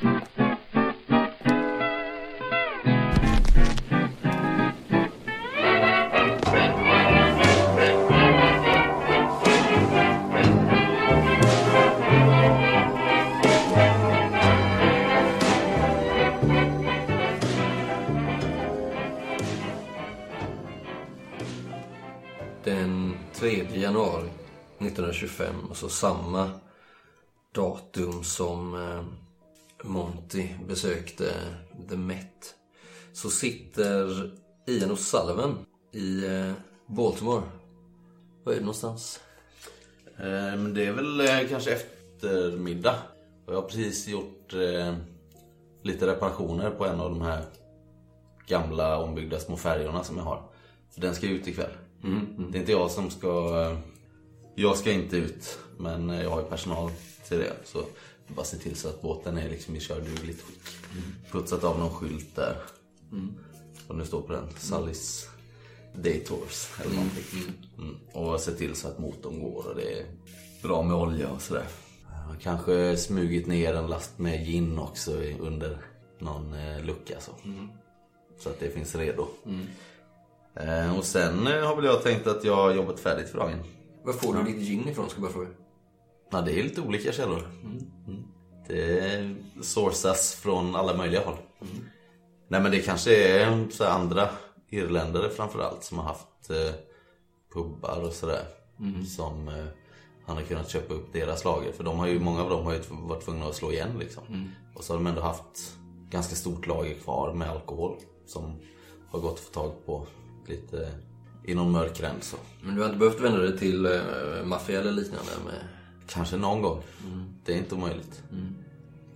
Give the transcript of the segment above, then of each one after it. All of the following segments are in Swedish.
Den 3 januari 1925, alltså samma datum som eh, Monty besökte The Met, så sitter Ian O'Sullivan i eh, Baltimore. Var är det någonstans? Eh, det är väl eh, kanske eftermiddag. Jag har precis gjort lite reparationer på en av de här gamla ombyggda små färjorna som jag har. För den ska ut ikväll. Det är inte jag som ska... Jag ska inte ut, men jag har ju personal till det. Så bara se till så att båten är liksom i kördugligt skick. Putsat av någon skylt där. Och nu står på den Sullys Day Tours eller någonting. Mm. Och se till så att motorn går och det är bra med olja och sådär. Kanske smugit ner en last med gin också under någon eh, lucka så. Så att det finns redo. Eh, och sen eh, har väl jag tänkt att jag har jobbat färdigt för dagen. Var får du ditt gin ifrån, ska jag bara fråga? Ja, det är lite olika källor. Mm. Det sourcas från alla möjliga håll. Nej men det kanske är så andra irländare framförallt som har haft eh, pubbar och sådär. Som eh, han har kunnat köpa upp deras lager. För de har ju, många av dem har ju varit tvungna att slå igen liksom. Och så har de ändå haft ganska stort lager kvar med alkohol. Som har gått att få tag på lite i någon mörk gräns. Men du har inte behövt vända dig till uh, maffia eller liknande med... Kanske någon gång. Det är inte omöjligt.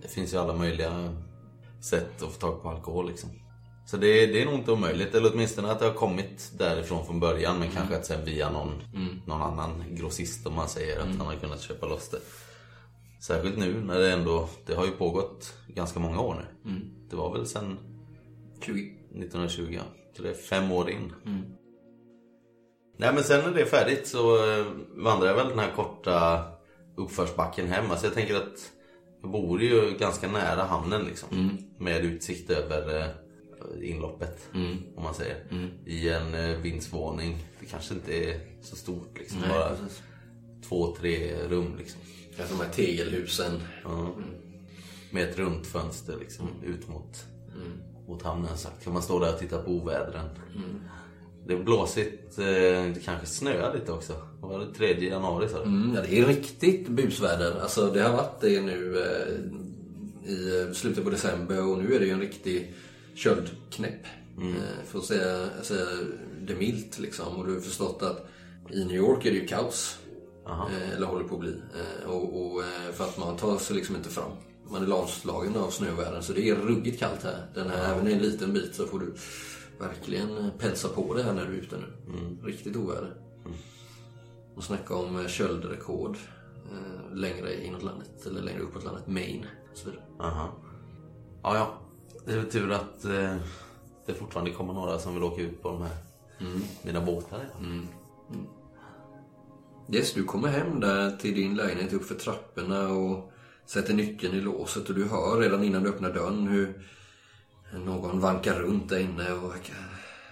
Det finns ju alla möjliga sätt att få tag på alkohol liksom. Så det är, det är nog inte omöjligt. Eller åtminstone att det har kommit därifrån från början. Men kanske att sen via någon, någon annan grossist om man säger att han har kunnat köpa loss det. Särskilt nu när det ändå, det har ju pågått ganska många år nu. Det var väl sen 20? 1920 ja. Så det är fem år in. Nej men sen när det är färdigt så eh, vandrar jag väl den här korta uppförsbacken hem. Alltså jag tänker att jag bor ju ganska nära hamnen liksom. Med utsikt över eh, inloppet. Om man säger. I en eh, vindsvåning. Det kanske inte är så stort liksom. Nej, Bara precis. två, tre rum liksom. Alltså de här tegelhusen. Ja. Med ett runt fönster liksom ut mot, mot hamnen. Så kan man stå där och titta på ovädren. Det är blåsigt, eh, det kanske snöar lite också. Var det? 3 januari sa du? Mm, ja, det är riktigt busväder. Alltså det har varit det nu eh, i slutet på december och nu är det ju en riktig köldknäpp. Eh, för att säga, säga det milt liksom. Och du har förstått att i New York är det ju kaos. Eh, eller håller på att bli. Och, och, för att man tar sig liksom inte fram. Man är lamslagen av snövädren så det är ruggigt kallt här. Den här Även i en liten bit så får du verkligen pälsa på det här när du är ute nu. Riktigt oväder. Och snacka om eh, köldrekord eh, längre inåt landet, eller längre uppåt landet, Maine och så vidare. Aha. Ja, ja. Det är väl tur att eh, det fortfarande kommer några som vill åka ut på de här mina båtar. Ja. Yes, du kommer hem där till din lägenhet upp för trapporna och sätter nyckeln i låset och du hör redan innan du öppnar dörren hur någon vankar runt där inne och verkar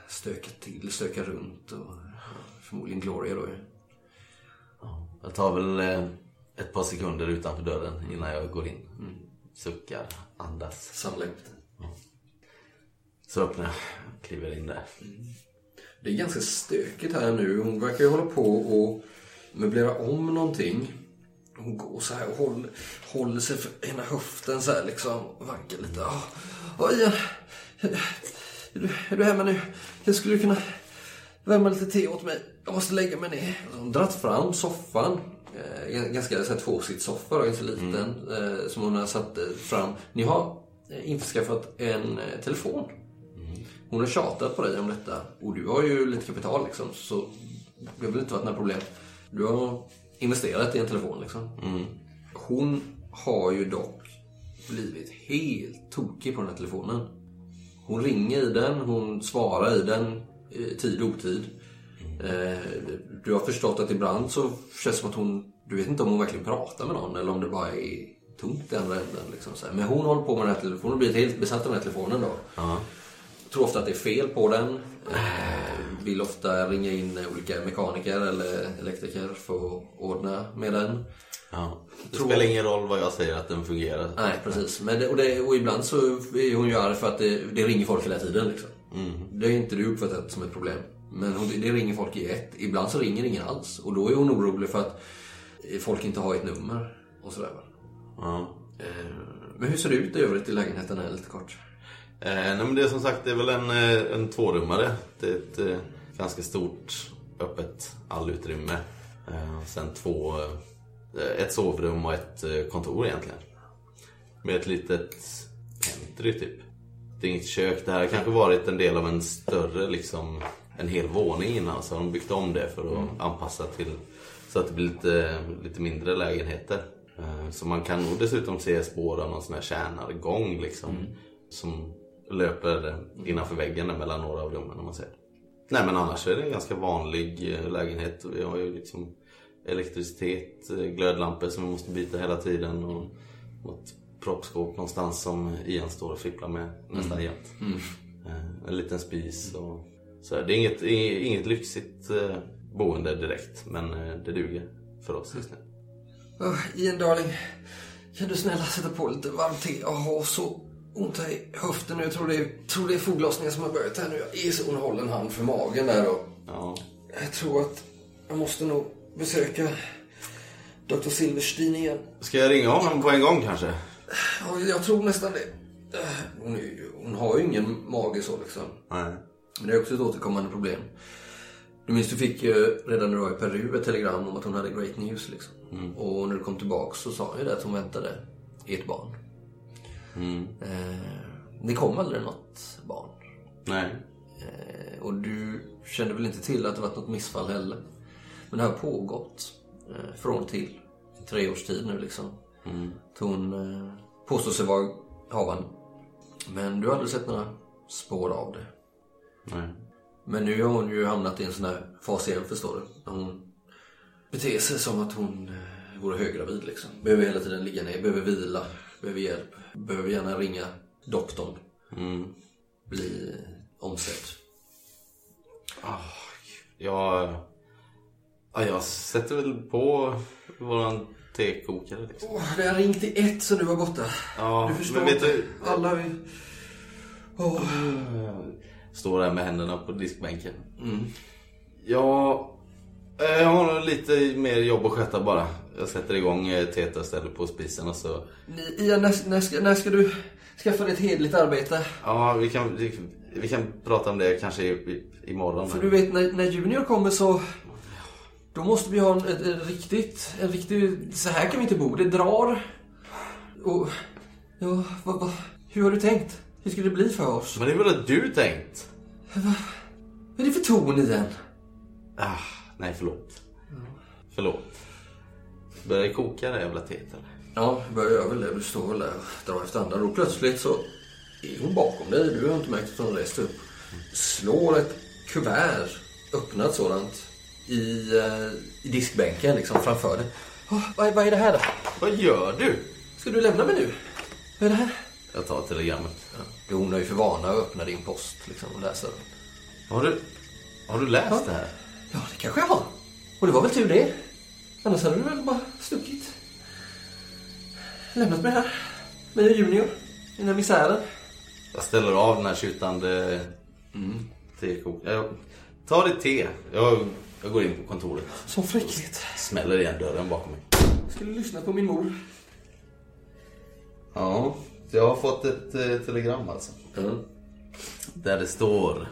stöka till, stöka runt och förmodligen Gloria då ju. Jag tar väl eh, ett par sekunder utanför dörren innan jag går in. Suckar, andas. Samla ihop det. Så öppnar jag och kliver in där. Det är ganska stökigt här nu. Hon verkar ju hålla på och möblera om någonting. Hon går så här och håller, håller sig för ena höften så här liksom. Vankar lite. Oh, oh, Ian. Är, du, är du hemma nu? Jag skulle kunna värma lite te åt mig. Jag måste lägga mig ner. Hon har dragit fram soffan. Eh, ganska så här, tvåsitssoffa ganska liten. Eh, som hon har satt eh, fram. Ni har eh, införskaffat en eh, telefon. Hon har tjatat på dig om detta och du har ju lite kapital liksom så det har väl inte varit några problem. Du har investerat i en telefon liksom. Hon har ju dock blivit helt tokig på den här telefonen. Hon ringer i den, hon svarar i den tid och otid. Eh, du har förstått att ibland så känns det som att hon, du vet inte om hon verkligen pratar med någon eller om det bara är tomt i andra änden. Liksom. Men hon håller på med den här telefonen och blivit helt besatt av den här telefonen då. Ja. Tror ofta att det är fel på den. Vill ofta ringa in olika mekaniker eller elektriker för att ordna med den. ja. Det Tror- spelar ingen roll vad jag säger att den fungerar. Nej, precis. Men det, och, det, och ibland så är hon ju arg för att det, det ringer folk hela tiden. Liksom. Det är inte du uppfattat som ett problem. Men hon, det ringer folk i ett. Ibland så ringer ingen alls. Och då är hon orolig för att folk inte har ett nummer. Och sådär. Ja. Eh, Men hur ser det ut i övrigt i lägenheten här lite kort? Eh, nej men det är som sagt det är väl en, eh, en tvårummare. Det är ett eh, ganska stort öppet allutrymme. Eh, sen två, eh, ett sovrum och ett eh, kontor egentligen. Med ett litet pentry typ. Det är inget kök. Det här har kanske varit en del av en större liksom en hel våning innan. Så har de byggt om det för att anpassa till så att det blir lite, lite mindre lägenheter. Så man kan nog dessutom se spår av någon sån här tjänargång liksom. Som löper innanför väggen där mellan några av rummen om man säger. Nej men annars är det en ganska vanlig eh, lägenhet. Vi har ju liksom elektricitet, eh, glödlampor som vi måste byta hela tiden och något proppskåp någonstans som Ian står och fipplar med nästan jämt. Eh, En liten spis och så. Det är inget, inget lyxigt boende direkt men det duger för oss just nu. Oh, Ian darling, kan du snälla sätta på lite varmt te? Jag har så ont i höften nu. Jag tror det är, tror det är foglossningen som har börjat här nu. Jag är så hon håller en hand för magen där och Ja, jag tror att jag måste nog besöka Dr. Silverstein igen. Ska jag ringa honom på en gång kanske? Ja, jag tror nästan det. Hon, är, hon har ju ingen mage så liksom. Nej. Men det är också ett återkommande problem. Du minns du fick ju redan när du var i Peru ett telegram om att hon hade great news liksom. Och när du kom tillbaka så sa hon ju det att hon väntade ett barn. Eh, det kom aldrig något barn. Nej. Eh, och du kände väl inte till att det varit något missfall heller. Men det har pågått eh, från till i tre års tid nu liksom. Mm. Hon påstår sig vara havande. Men du har aldrig sett några spår av det. Nej. Men nu har hon ju hamnat i en sån här fas igen förstår du. Hon beter sig som att hon vore höggravid liksom. Behöver hela tiden ligga ner, behöver vila, behöver hjälp. Behöver gärna ringa doktorn. Mm. Bli omsedd. Jag, ja, jag sätter väl på våran tekokare liksom. Åh, det har ringt i ett så du var borta. Ja, du förstår men vet du- Alla vi... Åh. Står där med händerna på diskbänken. Mm. Ja, jag har lite mer jobb att sköta bara. Jag sätter igång eh, teet och ställer på spisen och så... Ian, när, när, ska, när ska du skaffa dig ett hederligt arbete? Ja, vi kan, vi, vi kan prata om det kanske i, i, imorgon. För du vet, när, när Junior kommer så... Då måste vi ha en, ett, ett riktigt... En riktig... Så här kan vi inte bo. Det drar. Och... Ja, vad, vad, hur har du tänkt? Hur ska det bli för oss? Men det är väl att du tänkt? Vad är det för ton i den? Ah, nej, förlåt. Förlåt. Börjar det koka det jävla teet eller? Ja, det börjar väl det. Du står väl där och drar efter andan. Och plötsligt så är hon bakom dig. Du har inte märkt att hon rest upp. Slår ett kuvert, öppnat sådant, i, eh, i diskbänken liksom framför dig. Oh, vad, vad är det här då? Vad gör du? Ska du lämna mig nu? Vad är det här? Jag tar telegrammet. Jo, hon har ju för vana att öppna din post liksom, och läsa den. Har du, har du läst det här? Ja, det kanske jag har. Och det var väl tur det. Annars hade du väl bara stuckit. Lämnat mig här. Med Junior. I den här misären. Jag ställer av den här tjutande mm. Jag tar ditt te. Jag, jag går in på kontoret. Så fräckligt. Smäller igen dörren bakom mig. Skulle lyssna på min mor. Ja, jag har fått ett eh, telegram alltså. Mm. Där det står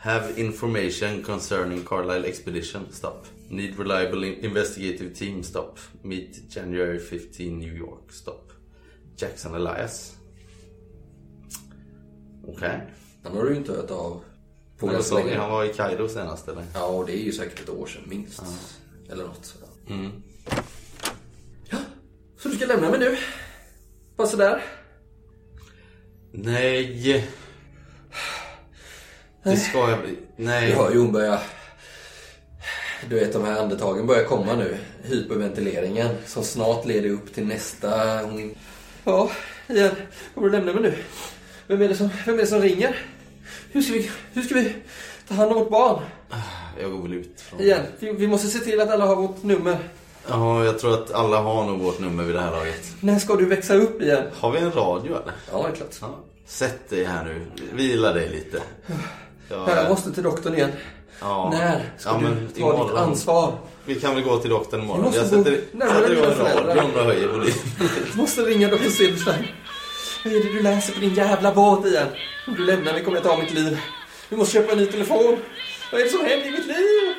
Have information concerning Carlisle Expedition. Stop. Need reliable in- investigative team. Stop. Meet January 15 New York. Stop. Jackson Elias. Okej. Han har du inte hört av på vad ganska länge. Han var i Kairo senast eller? Ja, och det är ju säkert ett år sedan minst. Eller något. Mm. Ja, så du ska lämna mig nu? Bara sådär? Nej. Det ska jag... Du Nej. hör ju hon börjar Du vet de här andetagen börjar komma nu. Hyperventileringen som snart leder upp till nästa... Hon... Ja, igen. Kommer du lämna mig nu? Vem är det som, vem är det som ringer? Hur ska, vi, hur ska vi ta hand om vårt barn? Jag går väl ut från... Igen. Vi, vi måste se till att alla har vårt nummer. Ja, jag tror att alla har nog vårt nummer vid det här laget. När ska du växa upp igen? Har vi en radio eller? Ja, det är klart. Ja. Sätt dig här nu. Vila dig lite. Ja, Jag måste till doktorn igen. ja. När ska Ja, du men ta imorgon. ditt ansvar? Vi kan väl gå till doktorn imorgon. Jag bo sätter, sätter igång radion och höjer volymen. Du måste ringa doktor Silverstein. Vad är det du läser på din jävla båt igen? Om du lämnar mig kommer jag ta mitt liv. Vi måste köpa en ny telefon. Vad är det som händer i mitt liv?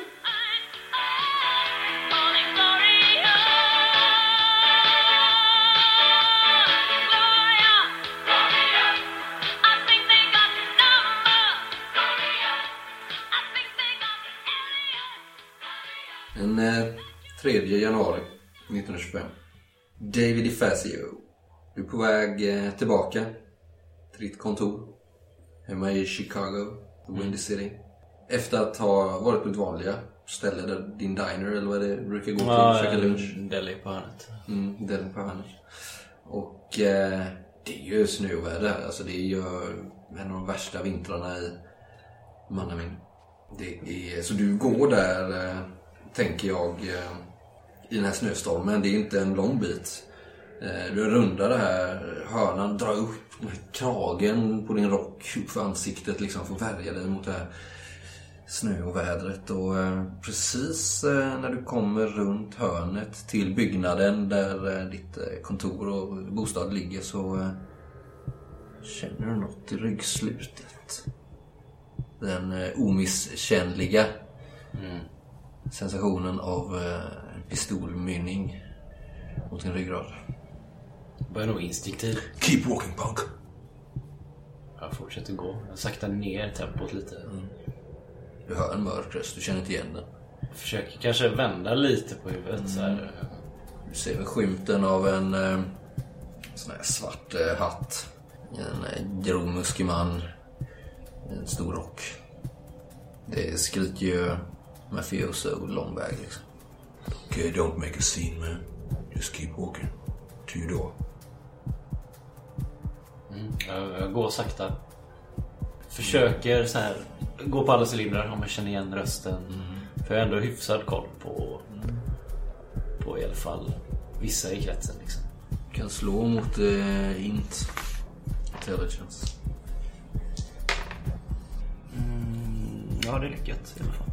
3 januari 1925. David DeFazio. Du är på väg eh, tillbaka till ditt kontor. Hemma i Chicago, the Windy City. Efter att ha varit på ditt vanliga ställe, där din diner eller vad det brukar gå till och käka lunch. Deli på hörnet. Mm, den på hörnet. Och eh, det är ju snöväder här. Alltså det är ju en av de värsta vintrarna i mannamin. Det är, så du går där, eh, tänker jag, eh, i den här snöstormen. Det är inte en lång bit. Eh, du rundar det här hörnan, drar upp kragen på din rock upp för ansiktet liksom för att värja dig mot det här snöovädret och eh, precis eh, när du kommer runt hörnet till byggnaden där eh, ditt kontor och bostad ligger så känner du något i ryggslutet. Den omisskännliga. omisskännliga sensationen av eh, en pistolmynning mot din ryggrad. Börjar nog instinktiv. Keep walking punk! Jag fortsätter gå. Jag saktar ner tempot lite. Du hör en mörk röst, du känner inte igen den. Försöker kanske vända lite på huvudet så här. Du ser väl skymten av en eh, sån här svart eh, hatt. En eh, grov muskig man en stor rock. Det skriker ju mafioso lång väg liksom. Okay, don't make a scene man. Just keep walking. To your door. Jag, jag går sakta. Försöker så här gå på alla cylindrar om jag känner igen rösten. För jag har ändå hyfsad koll på, på i alla fall vissa i kretsen liksom. Kan slå mot eh, int. Intelligence. Ja, det är lyckat i alla fall.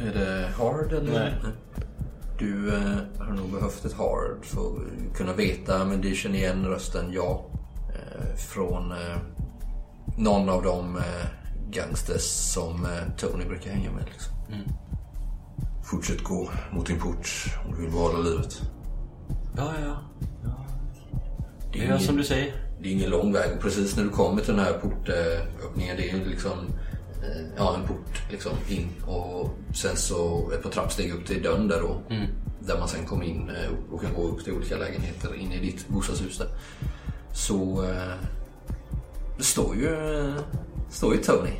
Är det hard eller? Nej. Du eh, har nog behövt ett hard för att kunna veta, men du känner igen rösten, ja. Eh, från eh, någon av de eh, gangsters som eh, Tony brukar hänga med. Liksom. Fortsätt gå mot din port om du vill behålla livet. Ja, ja, ja. Det är, är som ingen, du säger. det är ingen lång väg. Och precis när du kommer till den här portöppningen, det är ju liksom ja, en port liksom in och sen så ett par trappsteg upp till dörren där då. Där man sen kommer in eh, och kan gå upp till olika lägenheter in i ditt bostadshus där. Så eh, det står ju, eh, står ju Tony.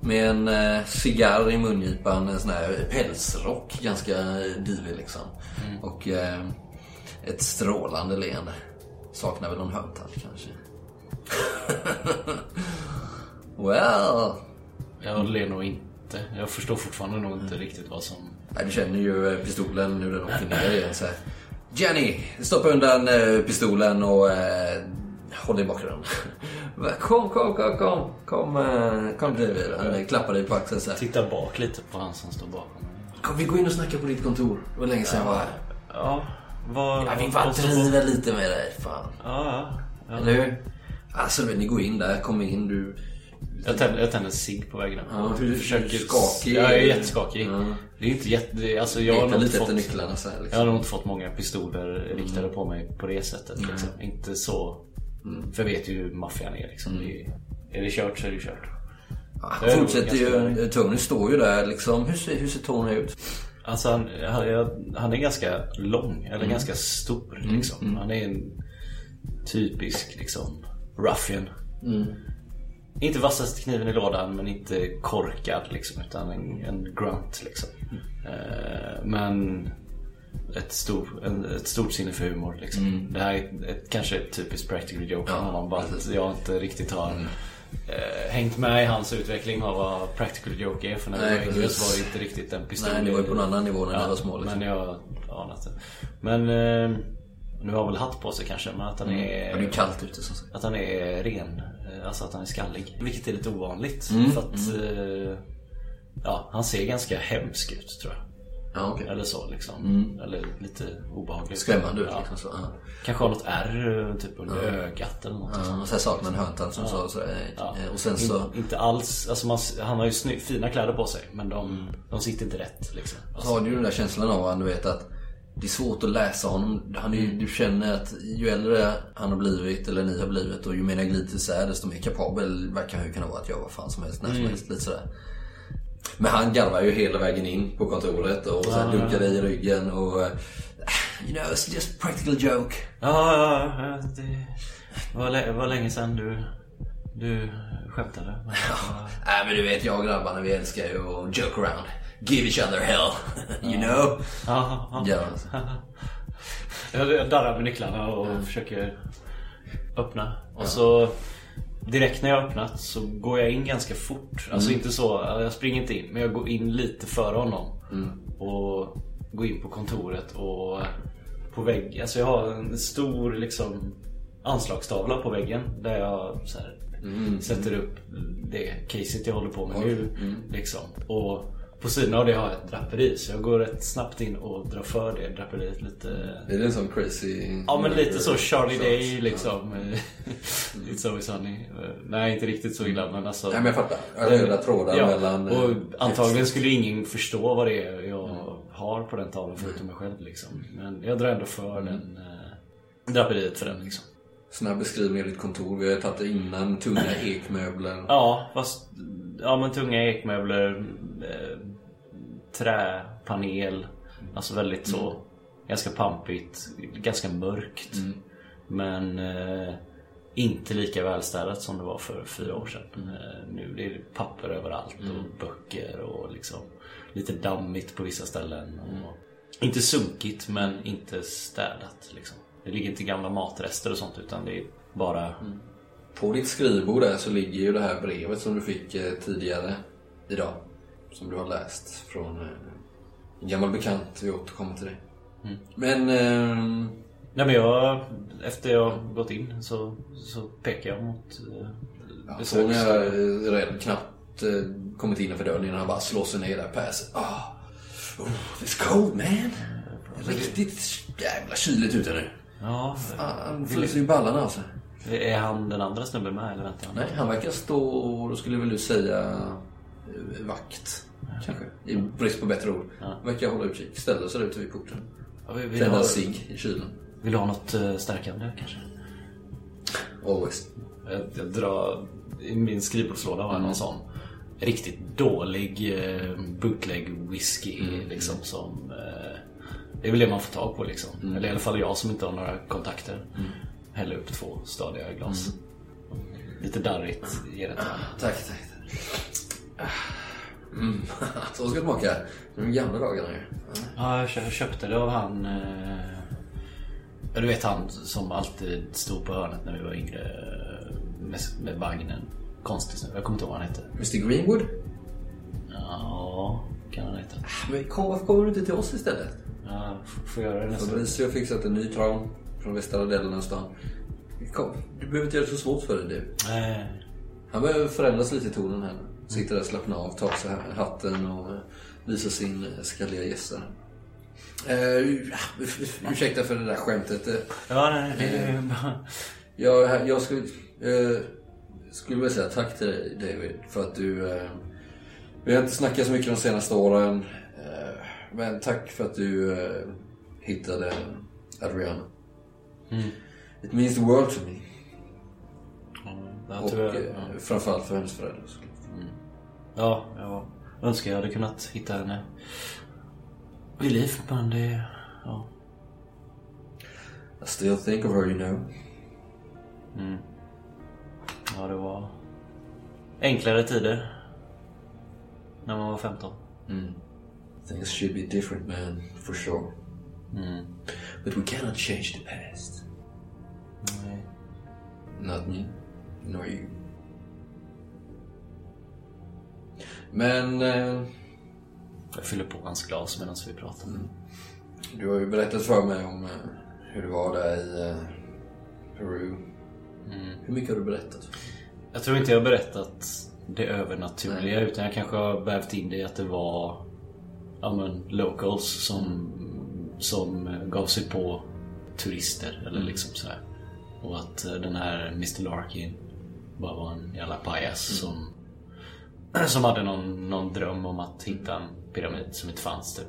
Med en eh, cigarr i mungipan, en sån här pälsrock, ganska eh, divig liksom. Och eh, ett strålande leende. Saknar väl någon högtall kanske. well. Jag ler nog inte. Jag förstår fortfarande nog inte riktigt vad som... Nej, du känner ju eh, pistolen nu den åker ner igen så här. Jenny, stoppa undan eh, pistolen och eh, håll dig i bakgrunden. Kom, kom, kom, kom. Kom, eh, kom David. Han klappar dig på axeln så här. Titta bak lite på han som står bakom mig. Kom, vi går in och snackar på ditt kontor. Det var länge sedan jag var här. Ja, vill bara vad- driva lite med dig, fan. Ja, ja. ja. Eller hur? Alltså, ni går in där, kom in, du... Jag tänder, jag tänder en cigg på vägen upp. Ja, hur- hur skakig? Ja, jag är jätteskakig. Ja. Det är inte jätte... Alltså, jag har lite fått... nycklarna så här Jag liksom. har nog inte fått många pistoler riktade på mig på det sättet. Liksom. Inte så... För jag vet ju hur maffian är liksom. Det är, det kört så är det kört. Han Det är nog fortsätter ju, Tony står ju där liksom. Hur ser, hur ser Tony ut? Alltså han, han, han är ganska lång, eller ganska stor liksom. Han är en typisk liksom ruffian. Inte vassaste kniven i lådan men inte korkad liksom. Utan en, en grunt liksom. Eh, men ett, stor, en, ett stort sinne för humor liksom. Det här är ett, kanske ett typiskt practical joke från Ja, honom. Bara att jag inte riktigt har eh, hängt med i hans utveckling av vad practical joke är. För när Nej, jag var yngre så var det inte riktigt den pistolen. Nej, det var ju på en annan nivå när ni var små. Liksom. Men jag anat det. Men eh, nu har han väl hatt på sig kanske. Men att han är... Mm. Men det är kallt ute som sagt. Att han är ren, alltså att han är skallig. Vilket är lite ovanligt. Mm, För att eh, ja, han ser ganska hemsk ut tror jag. Ja, okej. Eller så liksom. Eller lite obehaglig. Skrämmande ut ja. liksom. Så, ja. Kanske har något ärr eh, typ under ögat eller något. Ja, och sen saknar en hörntand som sa så. eh. Och sen så... In, inte alls, alltså man, han har ju sny, fina kläder på sig men de, de sitter inte rätt liksom. Så har du ju den där känslan av att du vet att det är svårt att läsa honom. Han är ju, du känner att ju äldre han har blivit, eller ni har blivit, och ju mer ni glider isär desto mer kapabel verkar han ju kunna vara att göra vad fan som helst, när som helst. Lite sådär. Men han garvar ju hela vägen in på kontoret och sen dunkar dig i ryggen och... eh, You know, it's just a practical joke. Ja, ja, ja det var, var länge sedan du, du skämtade. Men, ja. Nej men du vet, jag och grabbarna vi älskar ju att joke around. Give each other hell. you know? Ja, ja. Ja, alltså. Jag darrar med nycklarna och försöker öppna. Och så direkt när jag öppnat så går jag in ganska fort. Alltså Mm. inte så, jag springer inte in. Men jag går in lite före honom. Mm. Och går in på kontoret och på väggen. Alltså jag har en stor liksom anslagstavla på väggen. Där jag så här, Mm. sätter upp det caset jag håller på med nu. Liksom. Och på sidan av det har jag ett draperi. Så jag går rätt snabbt in och drar för det draperiet lite. Är det en sån crazy... Ja men lite så Charlie Day liksom. Lite så i Nej inte riktigt så illa men alltså. Nej men jag fattar. Röda trådar Ja, mellan... eh, och antagligen skulle ingen förstå vad det är jag har på den tavlan förutom mig själv liksom. Men jag drar ändå för den eh, draperiet för den liksom. Snabb beskrivning av ditt kontor. Vi har tagit det innan. Tunga ekmöbler. Ja fast ja men tunga ekmöbler, eh, träpanel. Alltså väldigt så ganska pampigt, ganska mörkt. Men eh, inte lika välstädat som det var för fyra år sedan. Eh, nu det är det papper överallt och böcker och liksom lite dammigt på vissa ställen. Och, inte sunkigt men inte städat liksom. Det ligger inte gamla matrester och sånt utan det är bara På ditt skrivbord där så ligger ju det här brevet som du fick eh, tidigare idag. Som du har läst från eh, en gammal bekant. Vi återkommer till det. Men... ehm, Nej men jag, efter jag gått in så, så pekar jag mot eh, Ja, besöks... jag eh, redan knappt eh, kommit innanför dörren innan han bara slår sig ner där på. Ah, oh, it's cold man. Riktigt jävla kyligt ute nu. Ja, Han fryser ju ballarna sig. är han den andra snubben med eller väntar han? Nej, han verkar stå, då skulle väl du säga, eh, vakt. Kanske. I brist på bättre ord. Verkar hålla utkik. Ställer sig ute vid porten. Ja, du Tänder ha, en cigg i kylen. vill du ha något eh, stärkande kanske? Always. Jag, jag drar, I min skrivbordslåda har jag någon sån riktigt dålig eh, bootleg whisky liksom som eh, Det är väl det man får tag på liksom. Eller i alla fall jag som inte har några kontakter. Häller upp två stadiga glas. Lite darrigt ger det till. Tack, tack. tack. Mm. Så ska det smaka. De gamla dagarna ju. Ja, jag kö- köpte det av han... Eh, du vet han som alltid stod på hörnet när vi var yngre eh, med, med vagnen. Konstig snubbe. Jag kommer inte ihåg vad han hette. Mr Greenwood? Ja, kan han heta. Men kom, varför kommer du inte till oss istället? Ja, får göra det nästa gång. Fabricio har fixat en ny tron från västra delen av stan. Kom, du behöver inte göra det så svårt för dig du. Nej. Han behöver förändras lite i tonen här. Sitter där, slappnar av, tar sig hatten och visar sin skalliga gäster. Uh, ursäkta för det där skämtet. Ja, nej, det är bara... Jag, jag skulle, eh, skulle vilja säga tack till dig David för att du... Eh, vi har inte snackat så mycket de senaste åren. Eh, men tack för att du hittade Adriana. It means the world to me. Jag Och eh, ja. framförallt för hennes föräldrar. Ja, jag önskar jag hade kunnat hitta henne vid liv. Men det... Ja. I still think of her you know. Ja, det var... enklare tider. När man var 15. Things should be different man, for sure. But we cannot change the past. Nej. Not me, nor you. Men eh, Jag fyller på hans glas medan vi pratar. du har ju berättat för mig om eh, hur det var där i eh, Peru. Hur mycket har du berättat? Jag tror inte jag har berättat det övernaturliga utan jag kanske har vävt in det i att det var ja, men, locals som, som gav sig på turister eller liksom så här. Och att eh, den här Mr Larkin bara var en jävla pajas som, som hade någon, någon dröm om att hitta en pyramid som inte fanns typ.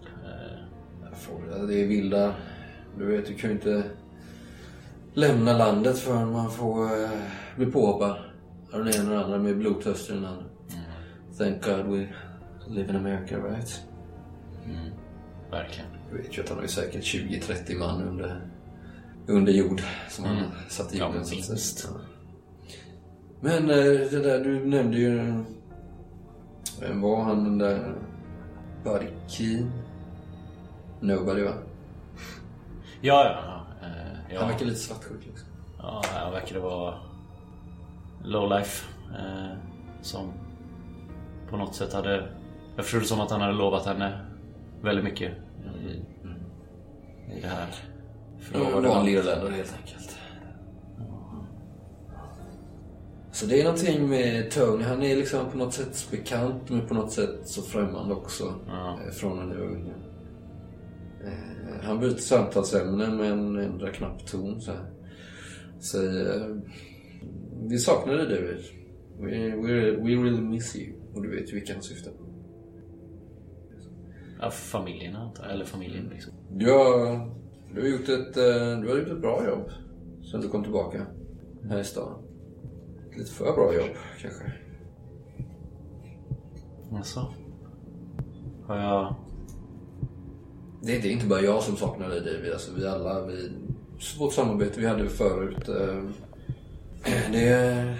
Det är vilda... Du vet, du kan ju inte lämna landet förrän man får eh, bli påhoppad av den ena och den andra med blodtörst i den andra. Thank God we live in America, right? Verkligen. Du vet ju att han har ju säkert 20-30 man under, under jord som han har satt i jorden. Ja. Men eh, det där, du nämnde ju... Vem var han den där... Buddy Keen? Nobody va? Ja, ja. ja, eh, ja. Han verkar lite svartsjuk liksom. Ja, han verkade vara lowlife. Eh, som på något sätt hade... Jag förstod det som att han hade lovat henne väldigt mycket i, i det här. förlovade Vanlig landet. irländare helt enkelt. Så det är någonting med Tony. Han är liksom på något sätt bekant men på något sätt så främmande också. Ja. eh, Från när du var ung. Eh, Han byter samtalsämne men ändrar knappt ton så här. Säger Vi saknar dig David. We, we, we really miss you. Och du vet ju vilka han syftar på. Ja, familjen antar. Eller familjen liksom. Du har, du har, gjort ett, eh, du har gjort ett bra jobb sen du kom tillbaka här i stan. Lite för bra jobb kanske. Alltså. Har jag... Det är, det är inte bara jag som saknar dig David. Alltså, vi alla, vi, vårt samarbete vi hade förut. Eh, det,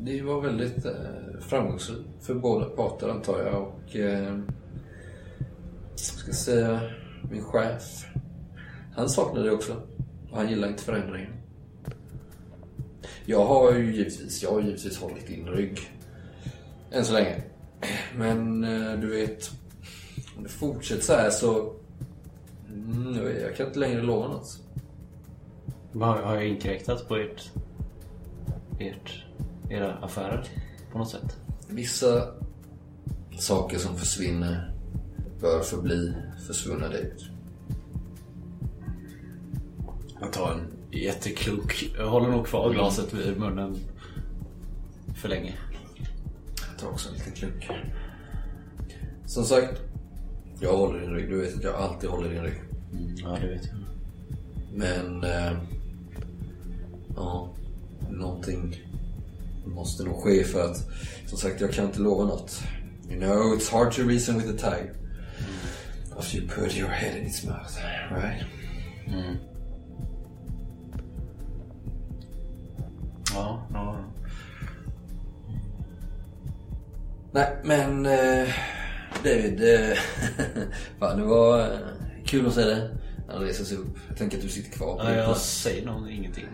det var väldigt eh, framgångsrikt för båda parter antar jag. Och eh, ska säga, min chef. Han saknade det också. Och han gillar inte förändringen. Jag har ju givetvis, jag har givetvis hållit din rygg. Än så länge. Men eh, du vet, om det fortsätter så här så... Mm, jag kan inte längre lova något. Har, har jag inkräktat på ert... ert era affärer på något sätt? Vissa saker som försvinner bör förbli försvunna David. Jag tar en jätteklok. Jag håller nog kvar glaset vid munnen för länge. Jag tar också en liten klunk. Som sagt, jag håller din rygg. Du vet att jag alltid håller din rygg. Ja, det vet jag. Men... Eh, ja, någonting måste nog ske för att... Som sagt, jag kan inte lova något. You know, it's hard to reason with a tiger. After you put your head in its mouth, right? Ja, ja. Nej, men eh, David. Eh, fan, det var eh, kul att se dig. Han reser sig upp. Jag tänker att du sitter kvar ja jag säger nog ingenting.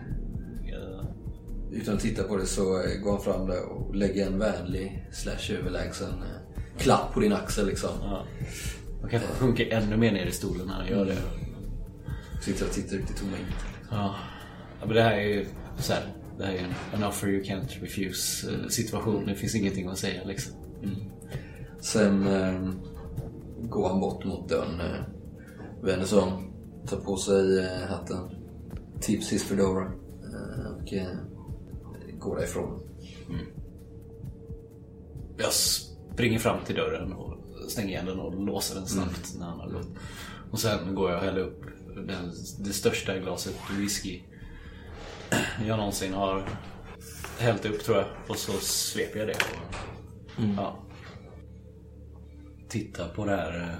Jag... Utan att titta på det så eh, går han fram där och lägger en vänlig slash överlägsen eh, klapp på din axel liksom. Ja. Man kanske sjunker ännu mer ner i stolen när han gör det. Sitter och tittar ut i tomma intet. Ja. ja, men det här är ju så här, Det är en, en offer you can't refuse eh, situation. Det finns ingenting att säga liksom. Sen eh, går han bort mot dörren. Eh, vänder sig om. Tar på sig eh, hatten. Tips his fedora. Eh, och eh, går därifrån. Jag springer fram till dörren och stänger igen den och låser den snabbt när han har gått. Och sen går jag och häller upp den, det största glaset whisky jag någonsin har hällt upp tror jag. Och så sveper jag det. Och, ja, tittar på det här eh,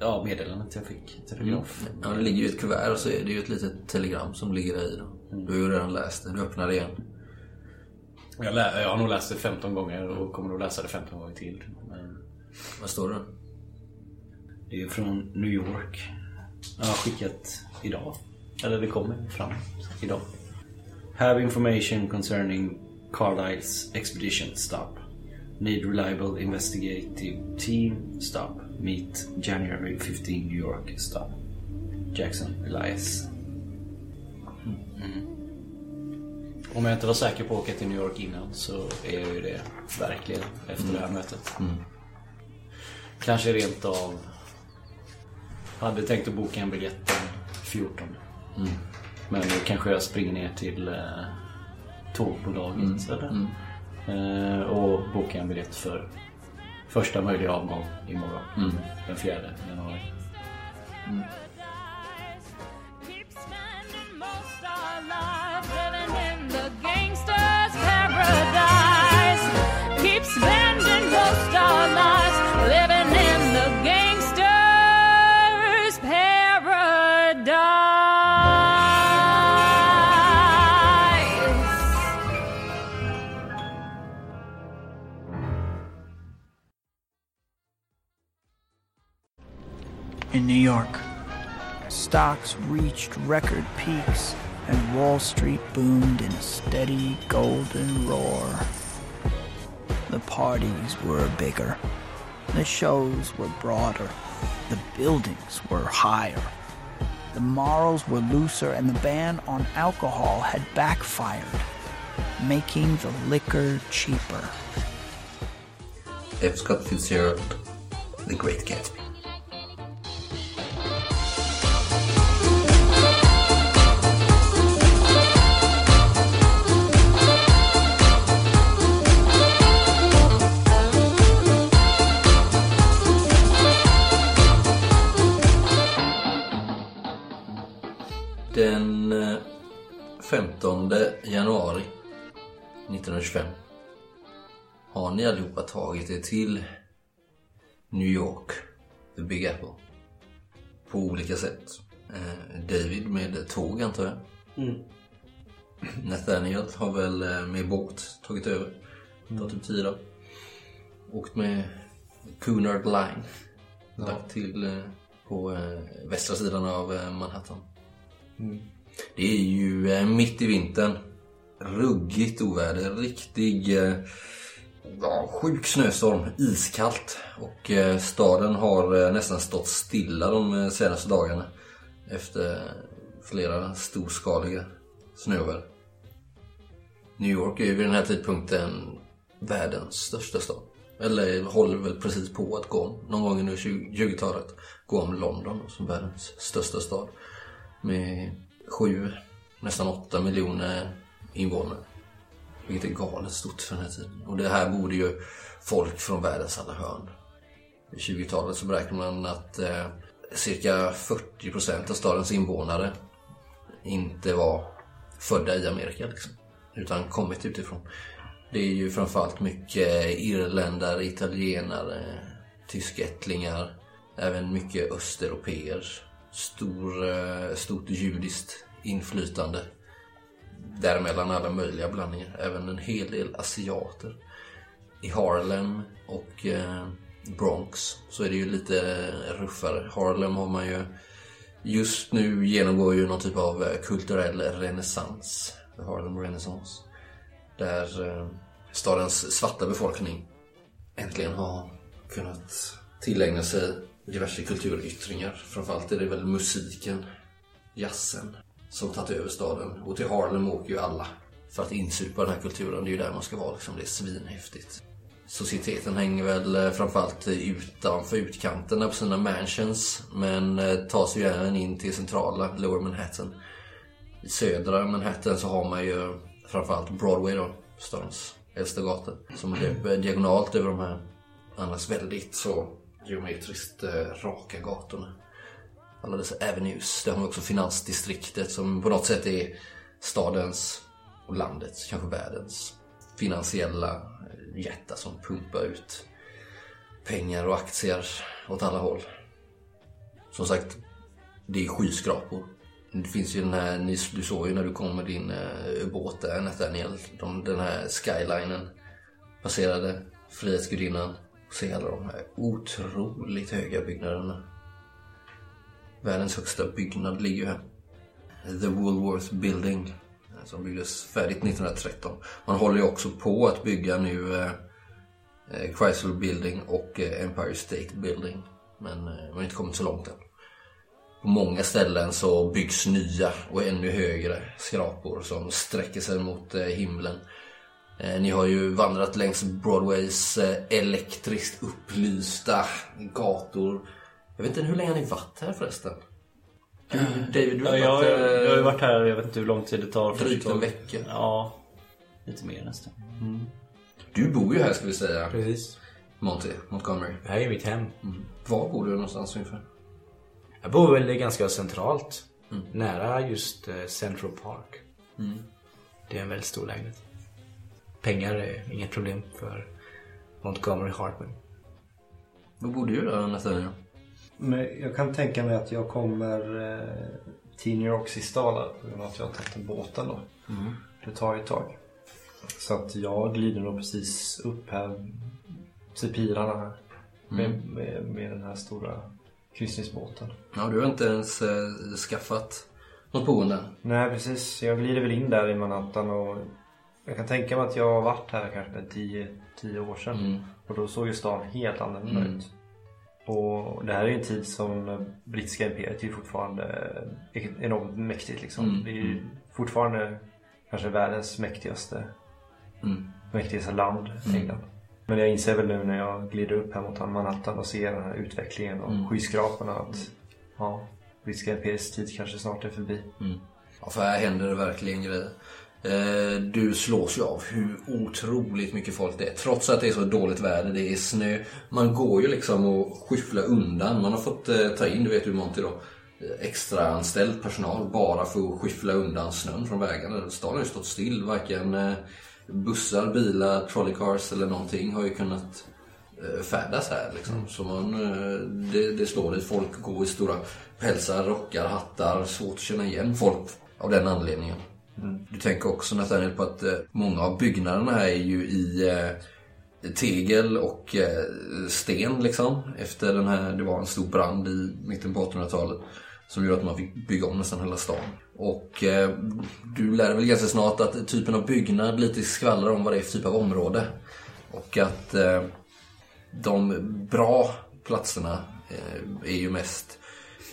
ja, meddelandet jag fick. Telegraf. Ja, det ligger ju ett kuvert och så är det ju ett litet telegram som ligger där i. Då. Du har ju redan läst det. Du öppnar det igen. Jag, lä- jag har nog läst det 15 gånger och kommer nog läsa det 15 gånger till. Men Vad står det? det är från New York. Jag har skickat idag. Eller det kommer fram idag. Have information concerning Carlisle's expedition. Stop. Need reliable investigative team. Stop. Meet January 15 New York. Stop. Jackson Elias. Mm. Om jag inte var säker på att åka till New York innan så är jag ju det verkligen efter det här mötet. Kanske rent av hade tänkt att boka en biljett den 14. Men då kanske jag springer ner till eh, tågbolaget eller? Eh, och bokar en biljett för första möjliga avgång imorgon. Den 4 januari. Keep in New York. Stocks reached record peaks, and Wall Street boomed in a steady golden roar. The parties were bigger, the shows were broader, the buildings were higher. The morals were looser, and the ban on alcohol had backfired, making the liquor cheaper. F. Scott Fitzgerald, The Great Gatsby. Ni allihopa tagit er till New York, the Big Apple. På olika sätt. Eh, David med tåg antar jag. Nathaniel har väl eh, med båt tagit över. Tagit upp tid då. Åkt med Cunard Line. Lagt till eh, på västra sidan av Manhattan. Det är ju mitt i vintern. Ruggigt oväder. Riktig ja, sjuk snöstorm. Iskallt. Och eh, staden har eh, nästan stått stilla de eh, senaste dagarna. Efter flera storskaliga snöoväder. New York är ju vid den här tidpunkten världens största stad. Eller håller väl precis på att gå om, någon gång under 20-talet, gå om London som världens största stad. Med sju, nästan åtta miljoner invånare. Vilket är galet stort för den här tiden. Och det här borde ju folk från världens alla hörn. I 20-talet så beräknar man att eh, cirka 40% av stadens invånare inte var födda i Amerika liksom. Utan kommit utifrån. Det är ju framförallt mycket irländare, italienare, tyskättlingar. Även mycket östeuropeer. Stor, eh, stort judiskt inflytande. Däremellan alla möjliga blandningar. Även en hel del asiater. I Harlem och eh, Bronx så är det ju lite ruffare. Harlem har man ju just nu genomgår ju någon typ av eh, kulturell renässans. Harlem Renaissance. Där eh, stadens svarta befolkning äntligen har kunnat tillägna sig diverse kulturyttringar. Framförallt är det väl musiken, jazzen, som tagit över staden. Och till Harlem åker ju alla för att insupa den här kulturen. Det är ju där man ska vara liksom. Det är svinhäftigt. Societeten hänger väl eh, framförallt utanför utkanterna på sina mansions. Men eh, tar sig ju även in till centrala Lower Manhattan. I södra Manhattan så har man ju framförallt Broadway då, stadens äldsta gata. Som löper eh, diagonalt över de här annars väldigt så geometriskt raka gatorna. Alla dessa avenues. Där har man också finansdistriktet som på något sätt är stadens och landets, kanske världens finansiella eh, jättar som pumpar ut pengar och aktier åt alla håll. Som sagt, det är skyskrapor Det finns ju den här, ni- du såg ju när du kom med din eh, båt där Nathaniel. De, den här skylinen passerade Frihetsgudinnan. Och se alla de här otroligt höga byggnaderna. Världens högsta byggnad ligger ju här. The Woolworth Building. Eh, som byggdes färdigt 1913. Man håller ju också på att bygga nu eh, eh, Chrysler Building och eh, Empire State Building. Men eh, man har inte kommit så långt än. På många ställen så byggs nya och ännu högre skrapor som sträcker sig mot eh, himlen. Eh, ni har ju vandrat längs Broadways elektriskt upplysta gator. Jag vet inte hur länge har ni varit här förresten? Du, David, du har Ja, jag, varit jag, jag har ju eh, varit här, jag vet inte hur lång tid det tar. drygt en vecka. Ja, lite mer nästan. Du bor ju här ska vi säga, Precis. Monty, Montgomery. Det här är mitt hem. Var bor du någonstans ungefär? Jag bor väl ganska centralt. Nära just eh, Central Park. Det är en väldigt stor lägenhet. Pengar är inget problem för Montgomery Hartman. Var bor du då Nathaniel? Men jag kan tänka mig att jag kommer eh, till New York sista dagar på grund av att jag har tagit en båten då. Det tar ju ett tag. Så att jag glider nog precis upp här till pilarna här. Med, med, med den här stora kryssningsbåten. Ja, du har inte ens eh, skaffat något boende. Nej precis, jag glider väl in där i Manhattan och jag kan tänka mig att jag har varit här kanske 10 10 år sedan. Mm. Och då såg ju stan helt annorlunda Mm. ut. Och det här är ju en tid som brittiska imperiet är ju fortfarande enormt mäktigt liksom. Mm. Det är ju fortfarande kanske världens mäktigaste, Mm. mäktigaste land, England. Men jag inser väl nu när jag glider upp här mot Manhattan och ser den här utvecklingen och Mm. skyskraporna att ja, brittiska imperiets tid kanske snart är förbi. Ja, för här händer det verkligen grejer. Eh, du slås ju av hur otroligt mycket folk det är. Trots att det är så dåligt väder, det är snö. Man går ju liksom och skyfflar undan. Man har fått eh, ta in, du vet ju Monty då, eh, extra anställd personal bara för att skyffla undan snön från vägarna. Staden har ju stått still. Varken bussar, bilar, trolleycars eller någonting har ju kunnat färdas här. Liksom. Så man, det, det står dit. Folk går i stora pälsar, rockar, hattar. Svårt att känna igen folk av den anledningen. Mm. Du tänker också Nathaniel på att eh, många av byggnaderna här är ju i eh, tegel och eh, sten liksom. Efter den här, det var en stor brand i mitten på 1800-talet. Som gjorde att man fick bygga om nästan hela stan. Och eh, du lär väl ganska snart att typen av byggnad lite skvallrar om vad det är för typ av område. Och att eh, de bra platserna eh, är ju mest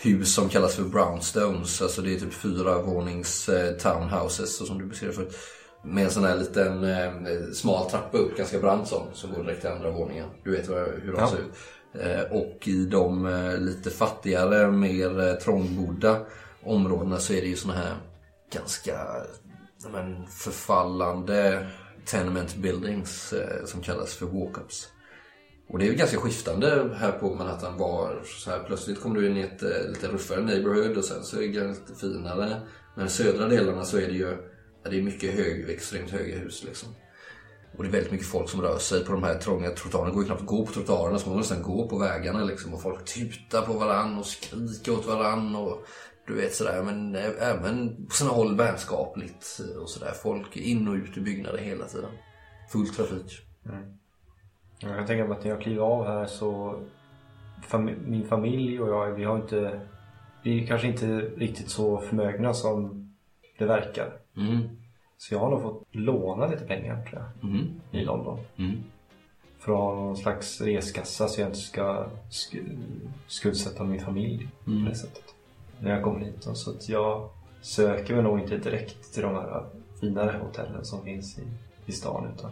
hus som kallas för brownstones. Alltså det är typ fyra vånings eh, townhouses som du beskrev förut. Med en sån här liten eh, smal trappa upp, ganska brant sån, som går direkt till andra våningen. Du vet hur de Ja. ser ut. Eh, och i de eh, lite fattigare, mer eh, trångbodda områdena så är det ju såna här ganska men, förfallande tenement buildings som kallas för walk-ups. Och det är ju ganska skiftande här på Manhattan var så här plötsligt kommer du in i ett eh, lite ruffare neighborhood och sen så är det ganska finare. Men i södra delarna så är det ju det är mycket hög, extremt höga hus liksom. Och det är väldigt mycket folk som rör sig på de här trånga trottoarerna. Det går ju knappt att gå på trottoarerna så man måste nästan gå på vägarna liksom. Och folk tutar på varann och skriker åt varann och du vet sådär. Men eh, även på sina håll vänskapligt och sådär. Folk är in och ut ur byggnader hela tiden. Full trafik. Mm. Jag kan tänka mig att när jag kliver av här så fam- min familj och jag, vi har inte vi är kanske inte riktigt så förmögna som det verkar. Mm. Så jag har nog fått låna lite pengar tror jag Mm. i London. Mm. För att ha någon slags reskassa så jag inte ska sk- skuldsätta min familj på det sättet. När jag kommer hit. Så att jag söker mig nog inte direkt till de här finare hotellen som finns i, i stan utan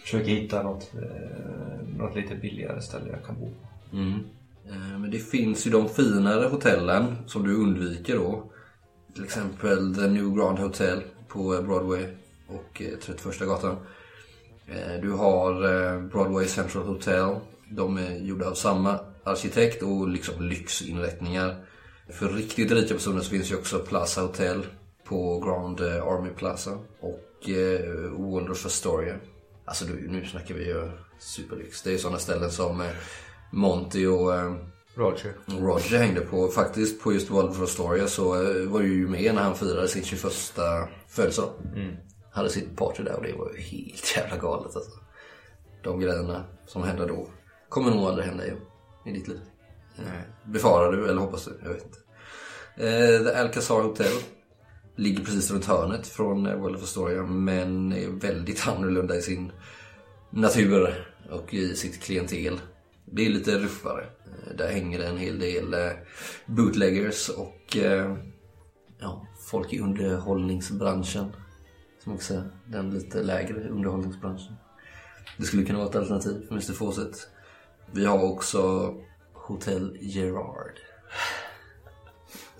försöker hitta något, eh, något lite billigare ställe jag kan bo på. Mm. Eh, Men det finns ju de finare hotellen som du undviker då. Till exempel The New Grand Hotel på Broadway och eh, 31 gatan. Eh, du har eh, Broadway Central Hotel. De är gjorda av samma arkitekt och liksom lyxinrättningar. För riktigt rika personer så finns ju också Plaza Hotel på Grand Army Plaza och Wonders Waldorf Astoria. Alltså nu snackar vi ju superlyx. Det är sådana ställen som eh, Monty och eh, Roger. Roger hängde på, faktiskt på just World of Astoria så eh, var ju med när han firade sin 21 födelsedag. Hade sitt party där och det var ju helt jävla galet alltså. De grejerna som hände då kommer nog aldrig hända igen i ditt liv. Eh, Befarar du eller hoppas du? Jag vet inte. Eh, The Alcazar Hotel ligger precis runt hörnet från World of Astoria men är väldigt annorlunda i sin natur och i sitt klientel. Det är lite ruffare. Eh, Där hänger det en hel del eh, bootleggers och eh, ja, folk i underhållningsbranschen. Som också är den lite lägre underhållningsbranschen. Det skulle kunna vara ett alternativ för Mr Fawcett. Vi har också Hotel Gerard.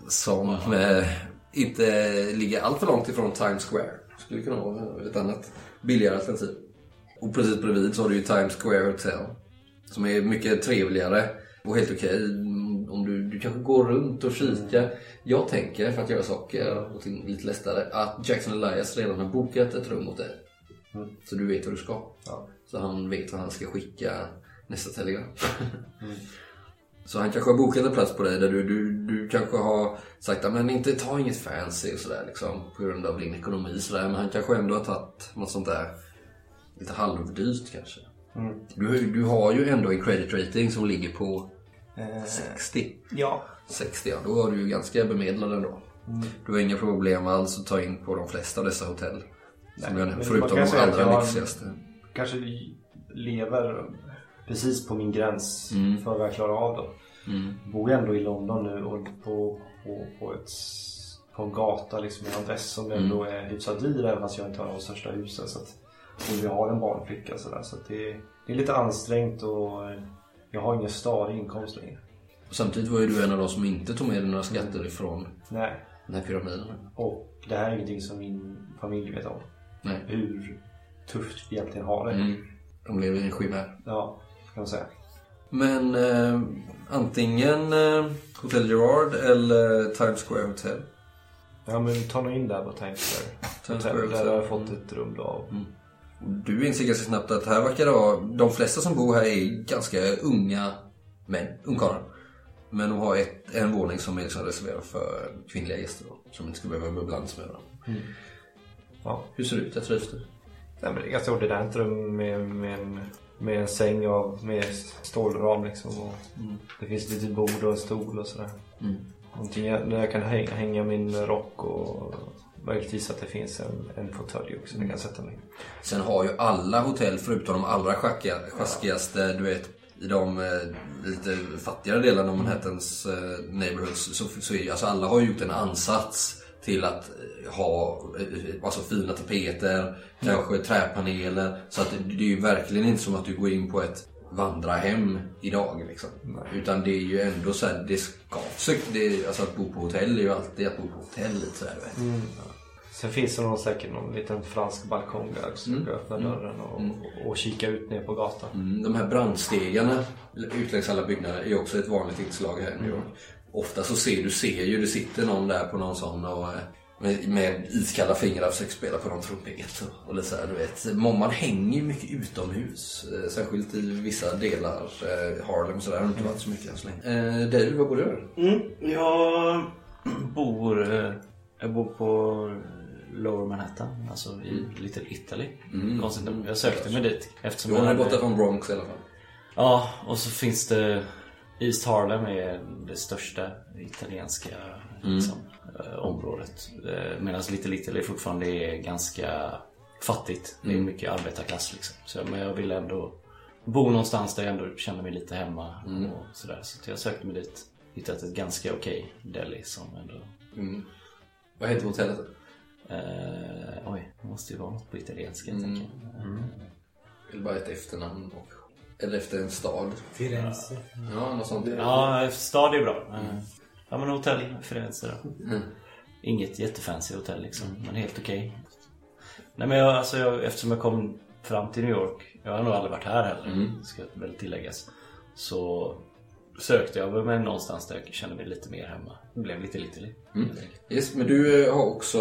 Som inte ligger allt för långt ifrån Times Square. Skulle kunna vara ett annat billigare alternativ. Och precis bredvid så har du ju Times Square Hotel. Som är mycket trevligare och helt okej om du, du kanske går runt och kikar. Jag tänker, för att göra saker och ting lite lättare, att Jackson Elias redan har bokat ett rum åt dig. Så du vet vad du ska. Så han vet vad han ska skicka nästa telegram. Så han kanske har bokat en plats på dig där du, du, du kanske har sagt att men inte ta inget fancy och sådär liksom på grund av din ekonomi sådär. Men han kanske ändå har tagit något sånt där lite halvdyrt kanske. Du, du har ju ändå en credit rating som ligger på 60. Ja. 60 ja, då är du ju ganska bemedlad ändå. Du har inga problem alls att ta in på de flesta av dessa hotell. Som jag, förutom de allra lyxigaste. Kanske lever precis på min gräns Mm. för vad jag klarar av då. Bor jag ändå i London nu och på, på, på, ett, på en gata liksom en adress som Mm. ändå är hyfsat dyr även fast jag inte har de största husen. Så att, och vi har en barnflicka så, där, så att det, det är lite ansträngt och eh, jag har ingen stadig inkomst längre. Samtidigt var ju du en av de som inte tog med dig några skatter ifrån Nej. den här pyramiden. Och det här är ingenting som min familj vet om. Nej. Hur tufft vi egentligen har det. Mm. De lever i en chimär. Ja, kan man säga. Men eh, antingen eh, Hotel Gerard eller Times Square Hotel. Ja men ta nog in där på Times Square. Times Hotel, där har jag fått ett rum då av. Du inser ganska snabbt att här verkar det vara, de flesta som bor här är ganska unga män, ungkarlar. Men de har ett, en våning som är liksom reserverad för kvinnliga gäster då, som inte ska behöva beblandas med varandra. Ja. Hur ser det ut? Jag trivs du? Nej, men det är ganska ordinärt rum med, med, en, med en säng av, med stålram liksom. Och Det finns lite bord och en stol och sådär. Någonting jag, där jag kan hänga, hänga min rock och möjligtvis att det finns en, en fåtölj också där jag kan sätta mig. Sen har ju alla hotell, förutom de allra schackiga, sjaskigaste, du vet, i de eh, lite fattigare delarna av Manhattans eh, neighborhoods, så, så är ju, alltså alla har gjort en ansats till att eh, ha eh, alltså fina tapeter, kanske träpaneler. Så att det, är ju verkligen inte som att du går in på ett vandrarhem idag liksom. Utan det är ju ändå så här, det ska, det, alltså att bo på hotell är ju alltid att bo på hotell så här, du vet. Sen finns det någon, säkert någon liten fransk balkong där också. Mm. öppna dörren och, och kika ut ner på gatan. Mm, De här brandstegarna ut längs alla byggnader är också ett vanligt inslag här i New York. Ofta så ser du ser ju, det sitter någon där på någon sån och eh, med, med iskalla fingrar försöker spela på någon trumpet och, lite så här, du vet. Man hänger ju mycket utomhus. eh, Särskilt i vissa delar. eh, Harlem och sådär har inte varit så mycket än så länge. Eh, vad bor du? Mm, jag bor, jag bor på Lower Manhattan, alltså i Little Italy. Konstigt nog. Jag sökte mig dit. Eftersom Du hade- borta från Bronx i alla fall. Ja, och så finns det East Harlem är det största italienska liksom, eh, området. Eh, Medan Little Italy fortfarande är ganska fattigt. Det är mycket arbetarklass liksom. Så, men jag ville ändå bo någonstans där jag ändå kände mig lite hemma och sådär. Så jag sökte mig dit. Hittat ett ganska okej deli som ändå... Vad heter hotellet? Eh, oj, det måste ju vara något på italienska tänker jag. Eller bara ett efternamn. Och, eller efter en stad. Firenze. Ja, något sånt. Ja, stad är bra. Eh, Ja, men hotell Firenze då. Inget jättefancy hotell liksom, men helt okej. Nej men jag, alltså jag, eftersom jag kom fram till New York, jag har nog aldrig varit här heller, ska väl tilläggas. Så sökte jag mig någonstans där jag kände mig lite mer hemma. Det blev lite helt enkelt. Yes, men du eh, har också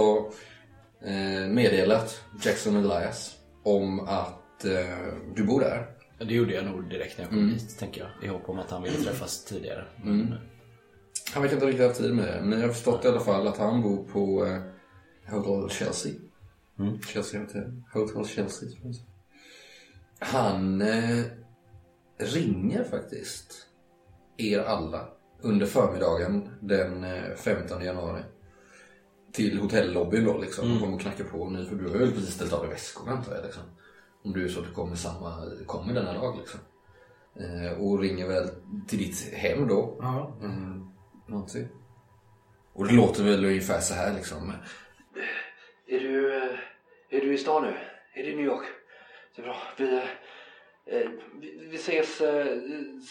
eh, meddelat Jackson Elias om att eh, du bor där. Det gjorde jag nog direkt när jag kom dit, tänker jag. I hopp om att han ville träffas tidigare. Men, Han verkar inte riktigt ha tid med det. Men jag har förstått i alla fall att han bor på eh, Hotel Chelsea. Chelsea Hotel. Hotel Chelsea. tror jag. Han eh, ringer faktiskt er alla under förmiddagen den eh, 15 januari. Till hotellobbyn då liksom. Och kommer och knackar på. Ni, för du har väl precis ställt av i väskor antar jag liksom. Om du är så att du kommer samma, kommer denna dag liksom. Eh, och ringer väl till ditt hem då. Ja. Mm, någonting. Och det låter väl ungefär så här liksom. Är du, eh, är du i stan nu? Är du i New York? Det är bra. Vi, eh, eh, vi, vi ses eh,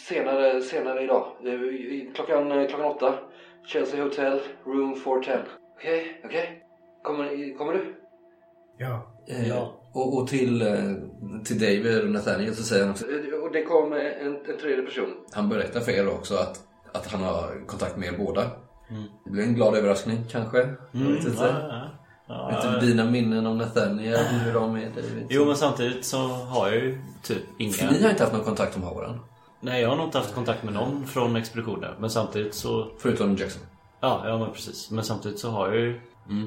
senare, senare idag. Eh, Klockan, eh, klockan åtta. Chelsea Hotel, room 410. Okej, okej. Kommer, kommer du? Ja. Eh, och, och till, eh, till David och Nathaniel så säger han också, eh, och det kom en, en tredje person. Han berättar för er också att, att han har kontakt med er båda. Det blir en glad överraskning kanske. Jag vet inte. ja, ja. Vet inte dina minnen om Nathaniel, hur de är David? Jo, men samtidigt så har jag ju typ inga... För ni har inte haft någon kontakt om Howard Nej, jag har nog inte haft kontakt med någon från expeditionen. Men samtidigt så... Förutom Jackson. Ja, ja men precis. Men samtidigt så har jag ju...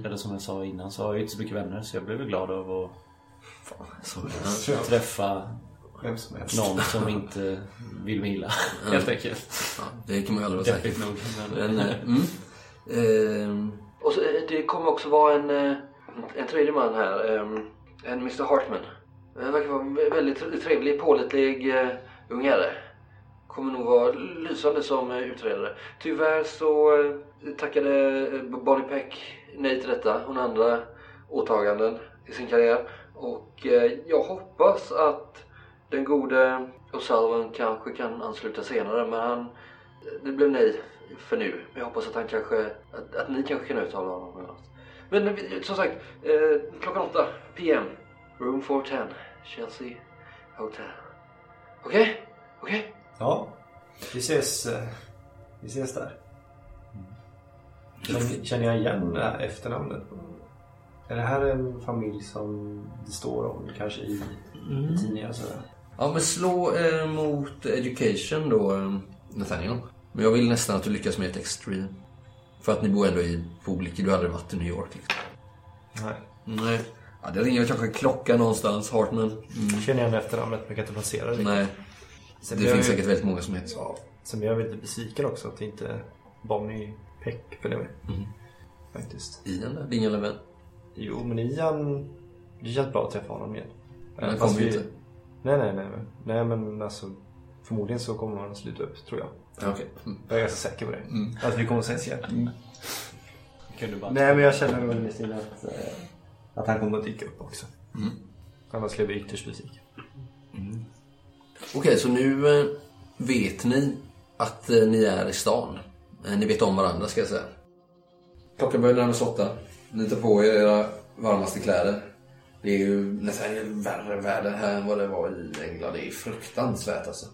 Eller som jag sa innan så har jag inte så mycket vänner. Så jag blev väl glad av att Så, träffa Vem som helst. någon som inte vill mig illa. Helt enkelt. ja, det kan man ju aldrig vara säker nog. Men, eh, mm. Ehm, Och så, eh, det kommer också vara en, eh, en tredje man här. En Mr Hartman. Han verkar vara en väldigt trevlig, pålitlig uh, ung herre. Kommer nog vara lysande som utredare. Tyvärr så tackade Bonnie Peck nej till detta. Hon andra åtaganden i sin karriär. Och eh, jag hoppas att den gode O'Sullivan kanske kan ansluta senare. Men han, det blev nej för nu. Jag hoppas att han kanske, att, att ni kanske kan uttala honom eller något. Men eh, som sagt, eh, klockan åtta PM. Room 410, Chelsea Hotel. Okej? Okej? Ja, vi ses, eh, vi ses där. Känner, känner jag igen det här efternamnet? Är det här en familj som det står om kanske i, i tidningar och sådär? Ja, men slå eh, mot education då, eh, Nathaniel. Men jag vill nästan att du lyckas med ett extreme. För att ni bor ändå i olika, du har aldrig varit i New York liksom. Nej. Nej. Ja, det ringer kanske en klocka någonstans, Hartman. Mm. Känner igen efternamnet men jag kan inte placera det. Nej, Sen det finns ju- säkert väldigt många som heter så. Ja, sen blir jag väldigt besviken också att inte Bonnie Peck följer med. Faktiskt. Ian där, din jävla vän. Jo, men Ian... Det känns bra att träffa honom igen. Men han Fast kommer ju vi- inte. Nej, nej, nej. men- Nej, men alltså... Förmodligen så kommer han att sluta upp, tror jag. Ja, Okej. Mm. Jag är ganska säker på det. Att vi kommer att ses igen. du bara... Nej, men jag känner väl med sin att, eh, att han kommer att dyka upp också. Mm. Annars skulle jag bli ytterst besviken. Okej, så nu eh, vet ni att eh, ni är i stan. Eh, ni vet om varandra ska jag säga. Klockan börjar närma sig åtta. Ni tar på er era varmaste kläder. Det är ju nästan värre väder här än vad det var i England. Det är fruktansvärt alltså.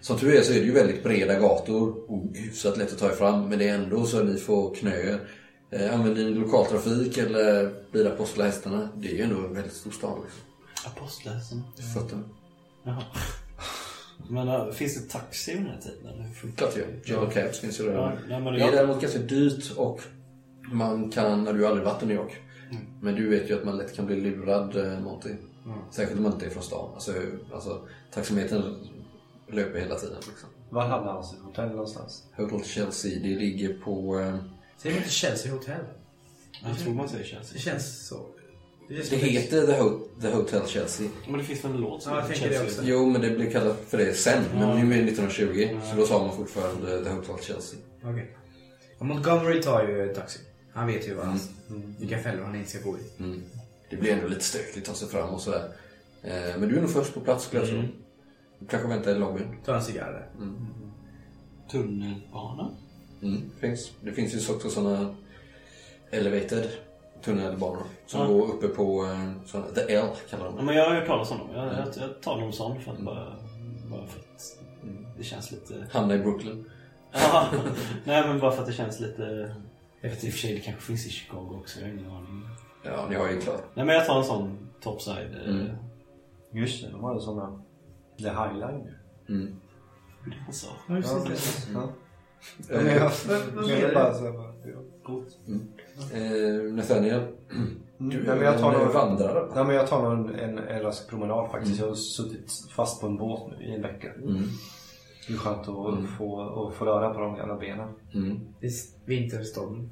Som tur är så är det ju väldigt breda gator och hyfsat lätt att ta er fram. Men det är ändå så att ni får knöer. Eh, använder ni lokaltrafik eller blir det apostlahästarna? Det är ju ändå en väldigt stor stad liksom. Apostelhästen. Fötterna. Jaha. Men äh, finns det taxi under den här tiden? Klart det gör. Yellow Cabs finns ju redan. Ja, det är däremot ganska dyrt och man kan, när du aldrig varit i New York. Men du vet ju att man lätt kan bli lurad eh, någonting. Särskilt om man inte är från stan. Alltså, alltså taxametern löper hela tiden. Liksom. Var hamnar han sitt hotell någonstans? Hotel Chelsea, det ligger på... Eh, Säger man inte Chelsea Hotel? Jag tror man säger Chelsea. Det känns så. Det, det heter The, Ho- The Hotel Chelsea. Men det finns väl en låt som Ja, jag heter tänker det Chelsea? också. Jo, men det blev kallat för det sen. Men nu är det 1920. Så då sa man fortfarande The Hotel Chelsea. Okej. Och Montgomery tar ju taxi. Han vet ju vad han, vilka fällor han inte ska gå i. Mm. Det blir ändå lite stökigt att ta sig fram och sådär. Eh, men du är nog först på plats skulle jag tro. Du kanske väntar i lobbyn. Tar en cigarr där. Tunnelbana? Mm, finns. Det finns ju också sådana elevated tunnelbanor som Ja. går uppe på eh, såna, The L kallar de Ja, det. men jag har hört talas om dem. Jag, jag, jag tar någon sån för att bara, bara för att det känns lite... Hamna i Brooklyn. Ja, nej men bara för att det känns lite... Jag vet i och för sig, det kanske finns i Chicago också. Jag har ingen aning. Ja, ni har ju klart. Nej men jag tar en sån topside. eh, Mm. Just det, de hade sådana The Highline. Mm. Ja, just det. Ja. Ja, men jag, jag är bara så här, ja, coolt. Eh, Nathaniel, du Nej, är men jag tar en någon- vandrare. Nej, men jag tar nog en, en, en rask promenad faktiskt. Jag har suttit fast på en båt nu i en vecka. Mm. Det är skönt att få, att få röra på de jävla benen. Mm. I vinterstorm.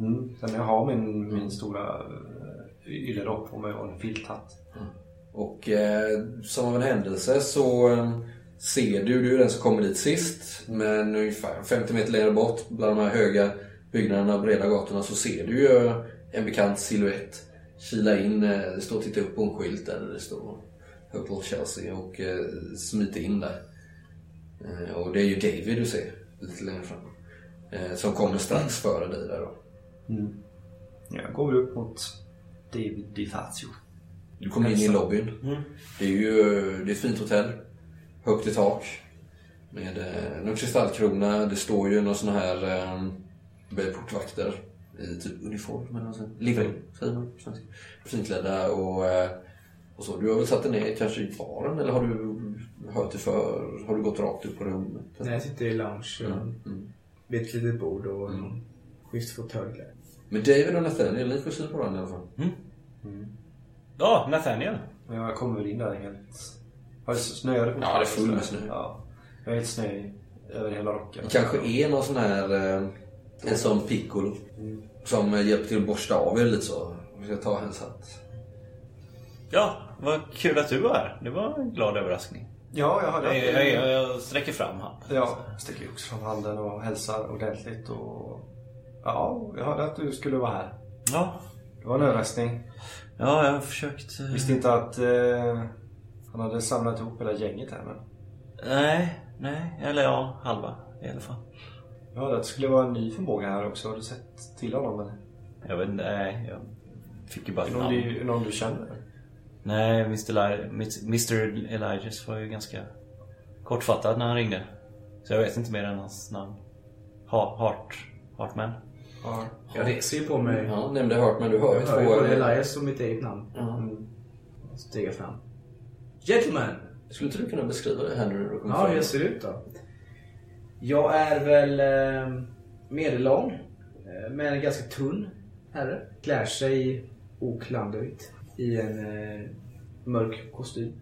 Mm. Sen jag har min, min stora uh, yllerock på mig och en filthatt. Och eh, som av en händelse så eh, ser du, du är den som kommer dit sist, men ungefär 50 meter längre bort bland de här höga byggnaderna och breda gatorna så ser du ju en bekant silhuett kila in, eh, stå och titta upp på en skylt där det står Hotel Chelsea och eh, smiter in där. Eh, och det är ju David du ser lite längre fram. Eh, som kommer strax före dig där då. Jag går upp mot David DiFazio. Du kommer in i lobbyn. Det är ju det är ett fint hotell. Högt i tak. Med eh, någon kristallkrona. Det står ju någon sån här eh, portvakter i typ uniform eller något sånt. Living, säger man. Finklädda och, eh, och så. Du har väl satt dig ner kanske i baren eller har du hört dig för? Har du gått rakt upp på rummet? Nej, jag sitter i lounge. Mm. Vid ett litet bord och mm. schysst fåtölj. Men David och Nathaniel, ni får syn på varandra i alla fall. Ja, Nathaniel. Men jag kommer väl in där helt... Har det snöat? Ja, det är full med snö. Ja. Jag är helt snö över hela rocken. Det kanske är någon sån här, eh, en sån piccolo. Som eh, hjälper till att borsta av er lite så. Vi ska ta hans hatt. Ja, vad kul att du var här. Det var en glad överraskning. Ja, jag hörde Jag, att... jag, jag sträcker fram handen. Ja, sticker ju också fram handen och hälsar ordentligt och... Ja, jag hörde att du skulle vara här. Ja, Det var en överraskning. ja jag har försökt... eh, Visste inte att eh, han hade samlat ihop hela gänget här men... Nej, nej. Eller ja, halva i alla fall. Jag hörde att det skulle vara en ny förmåga här också. Har du sett till honom eller? Jag vet inte, nej. Jag fick ju bara ett någon namn. du, någon du känner? Nej, Mr. Eli- Mr. Elijah var ju ganska kortfattad när han ringde. Så jag vet inte mer än hans namn. Ha, Hart, Hartman. Ja. Jag reser ju på mig. Ja, nämnde hört men du hör ju Jag två... hör ju Elias och mitt eget namn. Mm. Stiga fram. Gentlemen! Skulle inte du kunna beskriva det här nu när du kommer Ja, hur jag ser ut då? Jag är väl eh, medellång, eh, men en ganska tunn herre. Klär sig oklanderligt i en eh, mörk kostym.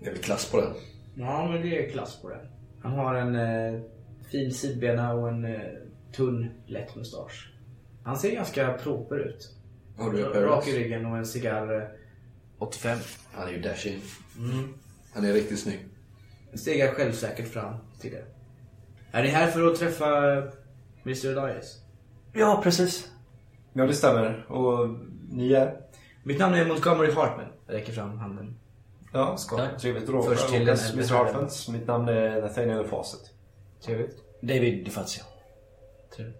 Det är väl klass på den. Ja, men det är klass på den. Han har en eh, fin sidbena och en eh, tunn, lätt mustasch. Han ser ganska proper ut. Har du Rak i ryggen och en cigarr eh, 85. Han är ju dashing. Mm. Han är riktigt snygg. Stegar självsäkert fram till det. Är ni här för att träffa eh, Mr. Elias? Ja, precis. Ja, det stämmer. Och ni är? Mitt namn är Montgomery Hartman. Jag räcker fram handen. Ja, ska. Trevligt att Först till råka. den Mr. Harfens. Mitt namn är Nathaniel Fawcett. Trevligt. David DiFazio. Trevligt.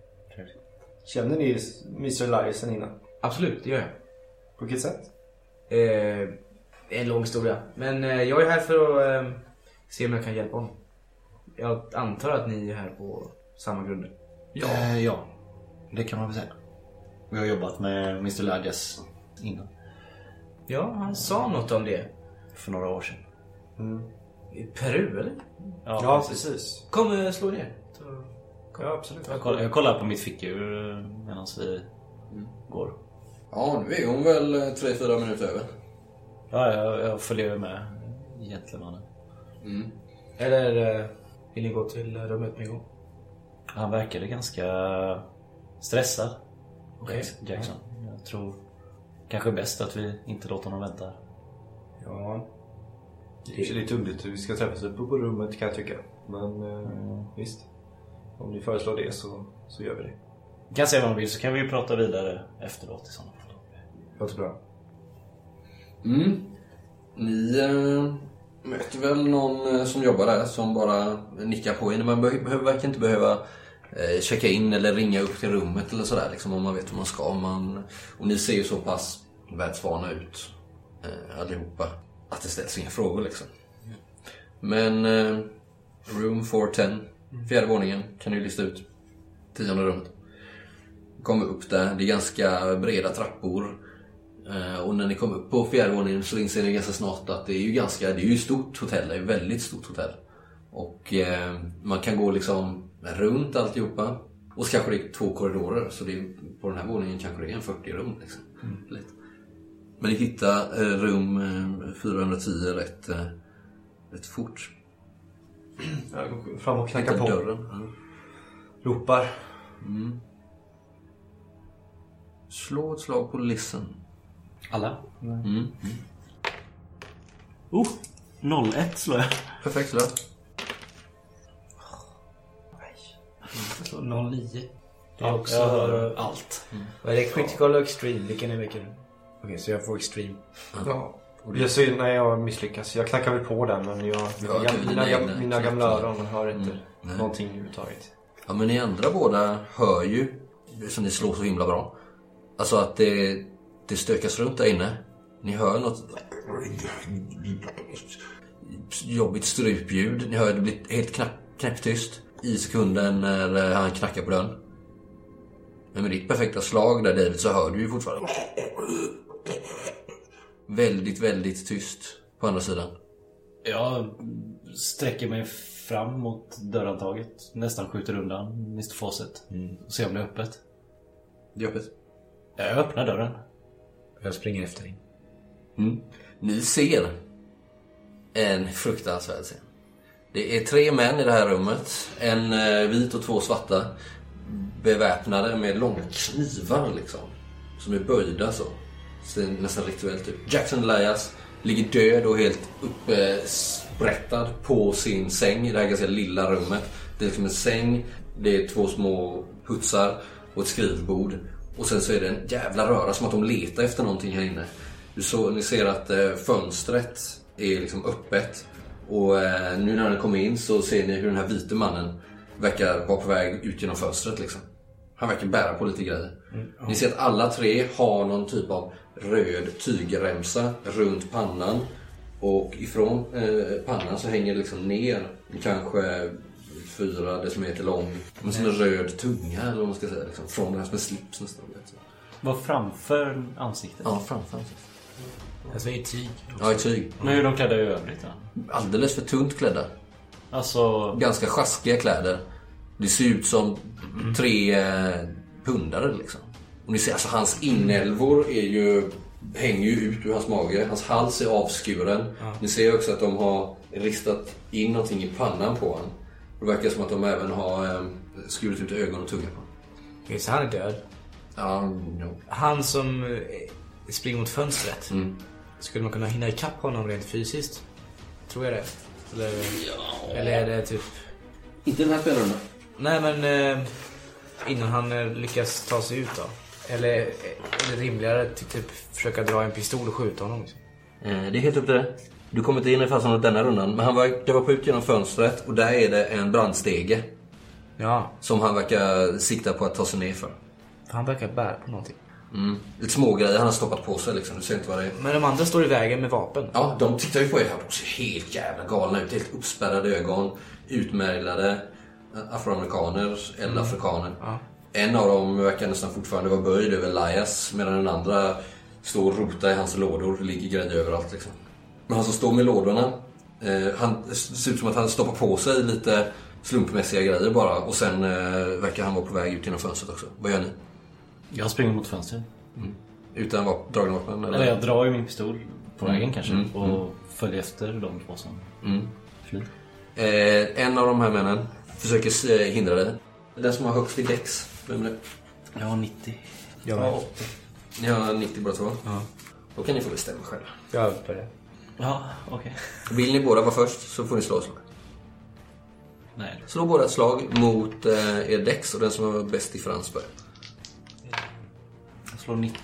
Känner ni Mr. Elias sen innan? Absolut, det gör jag. På vilket sätt? Eh, en lång historia. Men eh, jag är här för att eh, se om jag kan hjälpa honom. Jag antar att ni är här på samma grunder. Ja. Eh, ja, det kan man väl säga. Vi har jobbat med Mr. Elijahs innan. Ja, han sa något om det. För några år sedan. I Peru, eller? Ja, Ja, precis. precis. Kom, eh, slå ner. Ja, absolut. Jag kollar, jag kollar på mitt fickur medan vi går. Ja, nu är hon väl eh, tre fyra minuter över. Ja, jag, jag följer med gentlemannen. Eller eh, vill ni gå till rummet med en gång? Han verkade ganska stressad. Jackson- Jackson. Jag tror kanske bäst att vi inte låter honom vänta. här. Ja. Det är lite underligt hur vi ska träffas uppe på rummet kan jag tycka. Men eh, visst. Om ni föreslår det så, så gör vi det. Vi kan se vad han vill så kan vi ju prata vidare efteråt i sådana fall. Låter bra. Mm. Ni eh, möter väl någon eh, som jobbar där som bara nickar på er. Man be- behöver, verkar inte behöva eh, checka in eller ringa upp till rummet eller sådär liksom, om man vet hur man ska. Man, och ni ser ju så pass världsvana ut eh, allihopa att det ställs inga frågor liksom. Men eh, room 410, fjärde våningen, kan ni lista ut. Tionde rummet. Kommer upp där, det är ganska breda trappor. Eh, Och när ni kommer upp på fjärde våningen så inser ni ganska snart att det är ju ganska, det är ju ett stort hotell, det är ett väldigt stort hotell. Och eh, man kan gå liksom runt alltihopa. Och så kanske det är två korridorer, så det är, på den här våningen kanske det är en 40 rum. Liksom. Lätt. Men ni hittar eh, rum eh, 410 rätt, eh, rätt fort. Jag går fram och knackar på. Dörren. Ja. Ropar. Slå ett slag på listen. Alla? Mm. Oh! 01 slår jag. Perfekt slår 09. Det är också... Jag hör allt. Vad är det? Critical och extreme? Vilken är vilken? Okej, så jag får extreme. Ja. Jag ser när jag misslyckas. Jag knackar väl på den men jag, Ja, mina, okej, mina, egna mina gamla öron hör inte nej. någonting överhuvudtaget. Ja, men ni andra båda hör ju, som ni slår så himla bra, alltså att det, det stökas runt där inne. Ni hör något jobbigt strupljud. Ni hör det blir helt knapp, knäpptyst i sekunden när han knackar på dörren. Men med ditt perfekta slag där David så hör du ju fortfarande väldigt, väldigt tyst på andra sidan. Jag sträcker mig fram mot dörrhandtaget. Nästan skjuter undan Mr Fawcett. Och ser om det är öppet. Det är öppet. Jag öppnar dörren. Jag springer efter dig. Ni ser en fruktansvärd scen. Det är tre män i det här rummet. En eh, vit och två svarta. Beväpnade med långa knivar liksom. Som är böjda så. Ser nästan rituellt ut. Jackson Elias ligger död och helt uppsprättad på sin säng i det här ganska lilla rummet. Det är liksom en säng, det är två små putsar och ett skrivbord. Och sen så är det en jävla röra som att de letar efter någonting här inne. Du så, ni ser att eh, fönstret är liksom öppet. Och eh, nu när den kommer in så ser ni hur den här vite mannen verkar vara på väg ut genom fönstret liksom. Han verkar bära på lite grejer. Ni ser att alla tre har någon typ av röd tygremsa runt pannan. Och ifrån eh, pannan så hänger det liksom ner kanske fyra decimeter lång. Men som en röd tunga eller vad man ska säga. Liksom, från det här som en slips nästan. Var framför ansiktet. Ja, framför. Jag säger tyg. Ja, i tyg. Men hur är de klädda i övrigt då? Alldeles för tunt klädda. Alltså, Ganska sjaskiga kläder. Det ser ut som tre eh, pundare liksom. Och ni ser alltså hans inälvor är ju, hänger ju ut ur hans mage. Hans hals är avskuren. Ni ser också att de har ristat in någonting i pannan på honom. Det verkar som att de även har eh, skurit ut ögon och tunga på honom. Så han är död. Ja, no. Han som eh, springer mot fönstret. Mm. Skulle man kunna hinna ikapp honom rent fysiskt? Tror jag det. Eller, eller är det typ... Inte den här spelaren. Nej men eh, innan han eh, lyckas ta sig ut då. Eller eh, är det rimligare att typ försöka dra en pistol och skjuta honom? Liksom? Eh, Det är helt upp till dig. Du kommer inte in i fasen denna rundan. Men han verkar vara på ut genom fönstret och där är det en brandstege. Ja, Som han verkar sikta på att ta sig ner för han verkar bära på någonting. Mm. Lite smågrejer han har stoppat på sig liksom. Du ser inte vad det är. Men de andra står i vägen med vapen. Ja, de tittar ju på er här. De ser helt jävla galna ut. Helt uppspärrade ögon. Utmärglade afroamerikaner eller afrikaner. En av dem verkar nästan fortfarande vara böjd över Elias medan den andra står och rotar i hans lådor. Det ligger grejer överallt liksom. Men han som står med lådorna, eh, han ser ut som att han stoppar på sig lite slumpmässiga grejer bara och sen eh, verkar han vara på väg ut genom fönstret också. Vad gör ni? Jag springer mot fönstret. Utan vap- dragna vapen? Eller? Eller jag drar ju min pistol på vägen kanske. Mm. Och följer efter de två som Mm. flyr. Eh, en av de här männen försöker eh, hindra dig. Den som har högst i dex. Vem är det? Jag har 90. Jag med. Ni har 90 båda två. Ja. Då kan ni få bestämma själva. Jag börjar. Ja, okej. Vill ni båda vara först så får ni slå slag. Nej. Slå båda ett slag mot eh, er dex och den som har bäst differens börjar. Slår 19.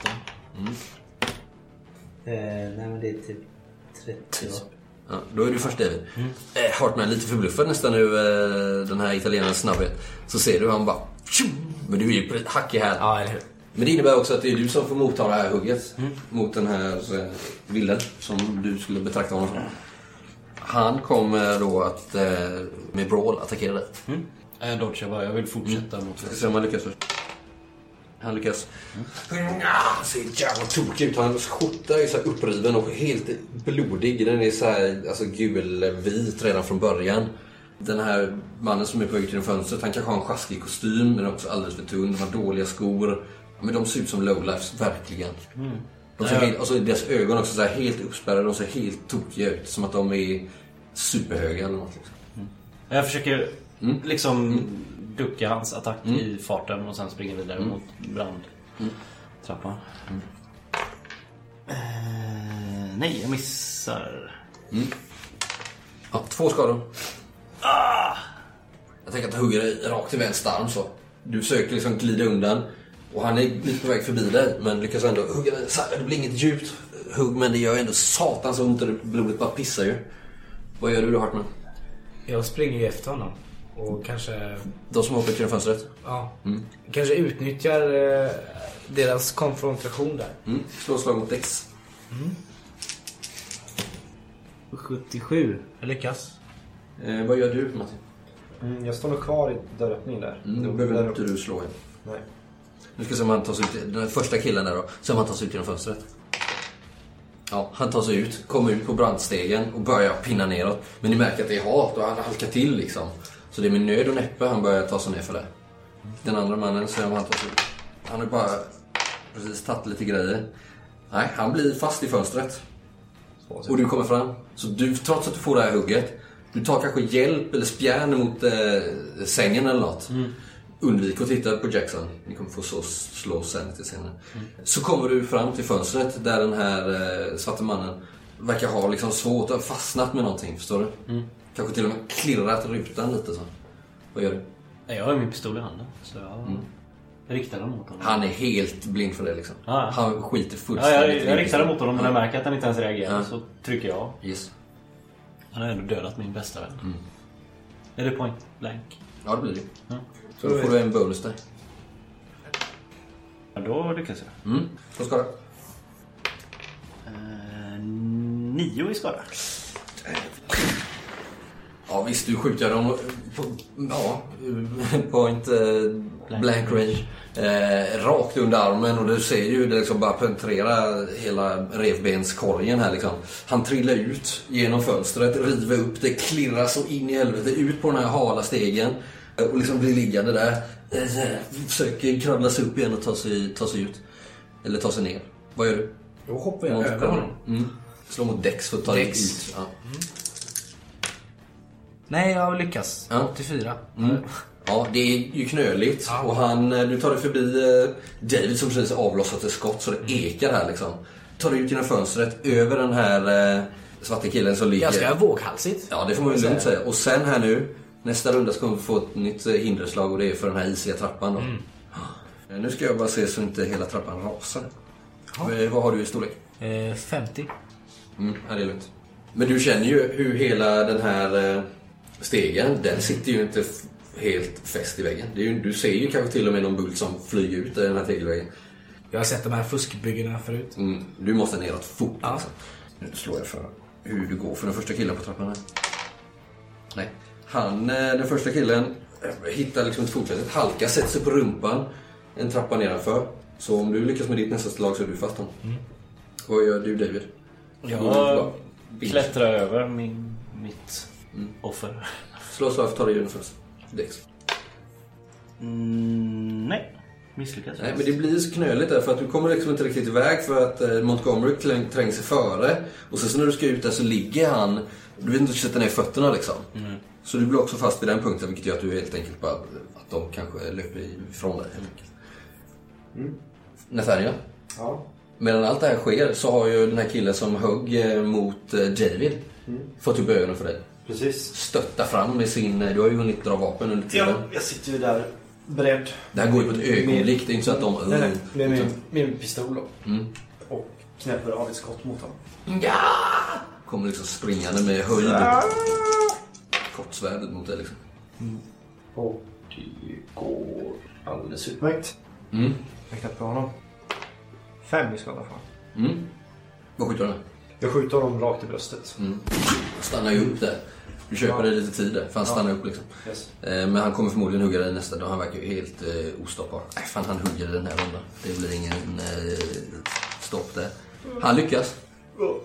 Eh, nej men det är typ 30 Ja, då är du först David. Eh, Hartman är lite förbluffad nästan nu eh, den här italienarens snabbhet. Så ser du han bara... tjum! Men du är ju på hack i häl. Ja, eller hur? Men det innebär också att det är du som får motta det här hugget mot den här eh, villen som du skulle betrakta honom som. Han kommer då att eh, med brawl attackera dig. Jag dodgar bara. Jag vill fortsätta mot Ska se om han lyckas först. Han lyckas. Ja, ser jävla tokig ut. Hans skjorta är så uppriven och helt blodig. Den är så här, alltså gulvit redan från början. Den här mannen som är på väg till fönstret, han kanske har en sjaskig kostym men också alldeles för tunn. De har dåliga skor. Men de ser ut som lowlifes, verkligen. De ser helt, alltså deras ögon också så här helt uppspärrade. De ser helt tokiga ut. Som att de är superhöga eller något. Liksom. Jag försöker liksom ducka hans attack i farten och sen springa vidare mot brandtrappan. Eh, nej, jag missar. Ja, två skador. Jag tänker att jag hugger dig rakt i vänster arm så. Du försöker liksom glida undan. Och han är lite på väg förbi dig men lyckas ändå hugga dig. Så här, det blir inget djupt hugg men det gör ändå satans ont och blodet bara pissar ju. Vad gör du då Hartman? Jag springer ju efter honom. Och kanske, De som hoppar till fönstret? ja, kanske utnyttjar eh, deras konfrontation där. Mm. Slå slag mot Dex. 77. Jag lyckas. Eh, vad gör du Martin? Mm, jag står nog kvar i dörröppningen där. Mm, då Där behöver inte du slå igen. Nej. Nu ska vi se om han tar sig ut. Den här första killen där då. Se om han tar sig ut genom fönstret. Ja, han tar sig ut, kommer ut på brandstegen och börjar pinna neråt. Men ni märker att det är halt och han halkar till liksom. Så det är med nöd och näppe han börjar ta sig ner för det. Den andra mannen, se om han tar sig. Han har bara precis tagit lite grejer. Nej, han blir fast i fönstret. Och du kommer fram. Så du, trots att du får det här hugget, du tar kanske hjälp eller spjärn mot eh, sängen eller något. Undvik att titta på Jackson. Ni kommer få så, slå sen lite senare. Så kommer du fram till fönstret där den här eh, svarte mannen verkar ha liksom svårt att fastnat med någonting. Förstår du? Kanske till och med klirrat rutan lite så. Vad gör du? Jag har min pistol i handen. Så jag riktar den mot honom. Han är helt blind för det liksom. Ja. Han skiter Ja, fullständigt jag, jag i riktar den mot honom men jag märker att han inte ens reagerar Ja. så trycker jag. Yes. Han har ändå dödat min bästa vän. Är det point blank? Ja, det blir det. Så då får du en bonus där. Ja, då lyckas jag. Mm. Två skador. Eh, nio i skada. Ja visst, du skjuter dem på, ja, point eh, blank range. Eh, rakt under armen och du ser ju det liksom bara penetrerar hela revbenskorgen här liksom. Han trillar ut genom fönstret, river upp det, klirrar så in i helvete ut på den här hala stegen. eh, Och liksom blir liggande där. Eh, Försöker kravla sig upp igen och ta sig, ta sig ut. Eller ta sig ner. Vad gör du? Då hoppar jag över honom. Mm. Slå mot Dex för att ta dig ut. Ja. Nej, jag lyckas. Ja. 84. Ja, det är ju knöligt. Ja. Och han, eh, du tar dig förbi eh, David som precis avlossat ett skott så det ekar här liksom. Tar dig ut genom fönstret över den här eh, svarte killen som ligger... Ganska våghalsigt. Ja, det får man ju lugnt säga. Och sen här nu, nästa runda så kommer vi få ett nytt eh, hinderslag och det är för den här isiga trappan då. Eh, Nu ska jag bara se så inte hela trappan rasar. Eh, Vad har du i storlek? Eh, 50. Mm, ja, det är lugnt. Men du känner ju hur hela den här stegen, den sitter ju inte helt fäst i väggen. Det är ju, du ser ju kanske till och med någon bult som flyger ut i den här tegelväggen. Jag har sett de här fuskbyggena förut. Mm, du måste neråt fort Ja. liksom. Nu slår jag för hur du går för den första killen på trappan här. Nej. Han, eh, den första killen, eh, hittar liksom ett fotfäste, halkar, sätter sig på rumpan en trappa nedanför. Så om du lyckas med ditt nästa slag så är du fast honom. Vad gör du David? Jag klättrar över min, mitt offer. Slå slag för att ta dig först. Dex. Mm, nej, misslyckas. Nej, men det blir så knöligt där för att du kommer liksom inte riktigt iväg för att eh, Montgomery träng- tränger sig före. Och sen så när du ska ut där så ligger han, du vet inte hur du sätter ner fötterna liksom. Så du blir också fast vid den punkten vilket gör att du helt enkelt bara, att de kanske löper ifrån dig. helt enkelt. Nathaniel? Ja. Medan allt det här sker så har ju den här killen som högg eh, mot eh, David fått upp ögonen för dig. Precis. Stötta fram med sin, du har ju hunnit dra vapen under tiden. Ja, jag sitter ju där beredd. Det här går ju på ett ögonblick, det är inte så att de... Nej, nej. Med min, min pistol då. Mm. Och knäpper av ett skott mot honom. Ja! Kommer liksom springande med höjd. Kortsvärdet mot dig liksom. Och det går alldeles utmärkt. Mm. Jag knäpper honom. Fem i skada för Mm. Vad skjuter du med? Jag skjuter honom rakt i bröstet. Mm. Stannar ju upp där. Du köper Ja. dig lite tid där, för han Ja. stannar upp liksom. Yes. Eh, Men han kommer förmodligen hugga dig nästa dag. Han verkar ju helt eh, ostoppbar. Nej, fan han hugger den här rundan. Det blir ingen eh, stopp där. Han lyckas.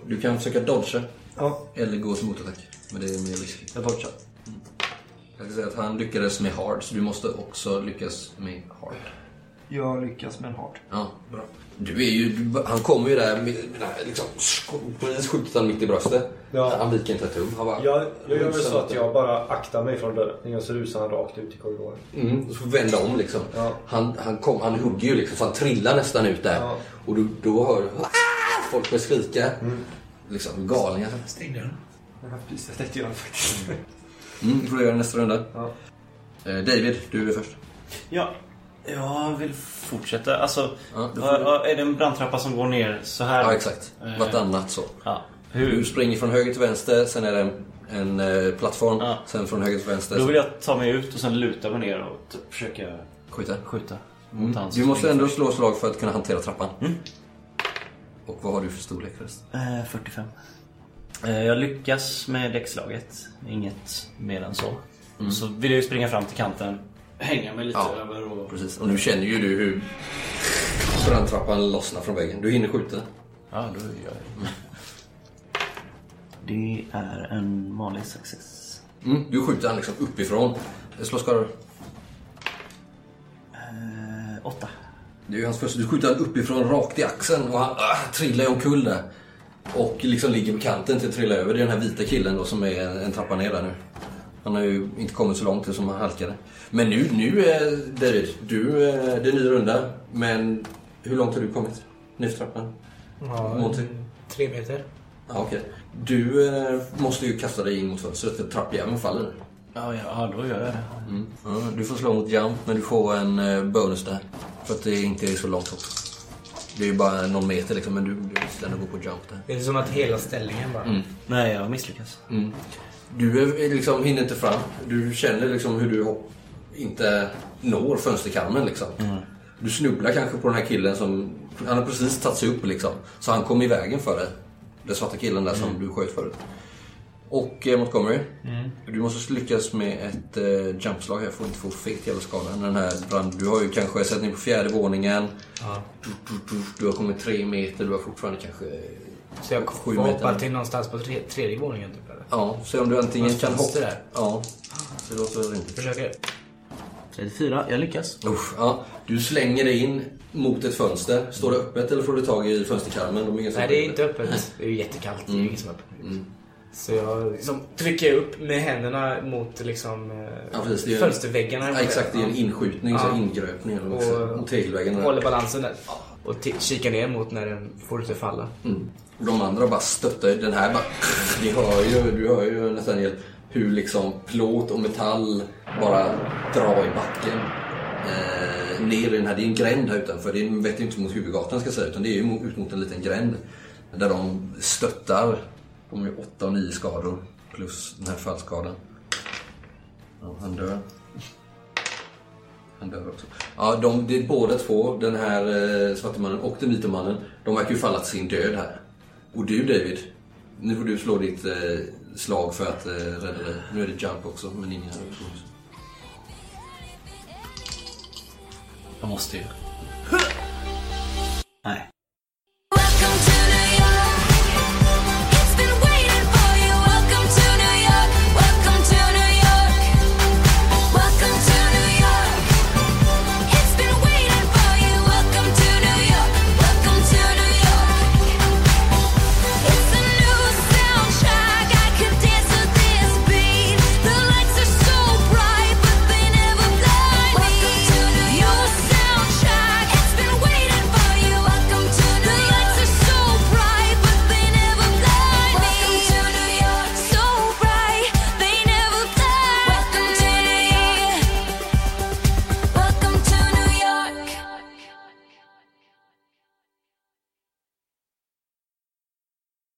Du kan försöka dodga. Ja. Eller gå till motattack. Men det är mer riskigt. Jag dodgar. Jag kan säga att han lyckades med hard, så du måste också lyckas med hard. Jag lyckas med en hard. Ja, bra. Du är ju, han kommer ju där, med, liksom, precis skjuter han mitt i bröstet. Ja. Han viker inte ett tum. Han bara, Jag, jag gör väl så att jag bara aktar mig från dörren och så rusar han rakt ut i korridoren. Mm, och så får vi vända om liksom. Ja. Han, han, kom, han hugger ju liksom, så han trillar nästan ut där. Ja. Och då, då hör du "Ah!" folk börjar skrika. Liksom galningar. Stäng dörren. Ja, precis. Det gör han faktiskt. Mm, du får göra nästa runda. Ja. Eh, David, du är först. Ja, jag vill fortsätta. Alltså, Ja, får du- är det en brandtrappa som går ner så här? Ja, exakt. Eh. Vartannat så. Ja. Du Hur? springer från höger till vänster, sen är det en, en eh, plattform. Ja. Sen från höger till vänster. Då vill jag ta mig ut och sen luta mig ner och typ försöka Skjuta. skjuta hans Du måste ändå först. slå slag för att kunna hantera trappan. Och vad har du för storlek förresten? Eh, 45. Eh, jag lyckas med däckslaget. Inget mer än så. Så vill jag ju springa fram till kanten. Hänga mig lite. Ja, över och... Precis. Och nu känner ju du hur brandtrappan lossnar från väggen. Du hinner skjuta. Ja, då gör jag det. Det är en vanlig success. Mm, du skjuter han liksom uppifrån. Slå skador. Eh, åtta. Det är ju hans första. Du skjuter han uppifrån rakt i axeln och han ah, trillar omkull där. Och liksom ligger på kanten till att trilla över. Det är den här vita killen då som är en, en trappa ner där nu. Han har ju inte kommit så långt som han halkade. Men nu, nu eh, David, du, eh, det är ny runda. Men hur långt har du kommit? Ner för trappan? Ja, Monty? tre meter. Ja, okej. Du eh, måste ju kasta dig in mot fönstret för trappjäveln faller. Ja, ja, då gör jag det. Mm. Ja, du får slå mot jump, men du får en bonus där. För att det inte är så långt upp. Det är ju bara någon meter liksom, men du, du måste ändå gå på jump där. Det är som att hela ställningen bara... Nej, jag misslyckas. Mm. Du är, liksom, hinner inte fram. Du känner liksom hur du hopp, inte når fönsterkarmen liksom. Du snubblar kanske på den här killen som... Han har precis tagit sig upp liksom. Så han kom i vägen för dig. Den svarta killen där som du sköt förut. Och eh, Montgomery. Du måste lyckas med ett eh, jumpslag här. Får inte få fet jävla skada. Den här brand, du har ju kanske sett ner på fjärde våningen. Ja. Du, du, du, du har kommit tre meter. Du har fortfarande kanske... Så jag Sju meter. hoppa till någonstans på tre, tredje våningen typ eller? Ja, se om du antingen kan hoppa... där. Ja, det låter inte. Försöker. 34, jag lyckas. Usch, ja. Du slänger dig in mot ett fönster. Står det öppet eller får du tag i fönsterkarmen? De är Nej, det är inte öppet. Det är ju jättekallt. Det är ju ingen som är öppet. Mm. Så jag liksom trycker upp med händerna mot liksom, eh, Ja, precis, det är- fönsterväggarna. Ja, exakt, det är en inskjutning, så Ja. ingröpning eller. Och- mot tegelväggen. Håller balansen där. Och kikar ner mot när den fortsätter falla. Mm. De andra bara stöttar. Den här bara... Ni hör ju, du hör ju Nathaniel hur liksom plåt och metall bara drar i backen. Eh, ner i den här, det är en gränd här utanför. Det vetter inte mot huvudgatan ska jag säga, utan det är ju ut mot en liten gränd. Där de stöttar. De har ju 8 och 9 skador plus den här fallskadan. Ja, han dör. Han dör också. Ja, de, det är båda två, den här eh, svarte mannen och den vita mannen, de verkar ju falla till sin död här. Och du David, nu får du slå ditt eh, slag för att eh, rädda dig. Nu är det jump också, men ingen bonus. Jag måste ju. Nej.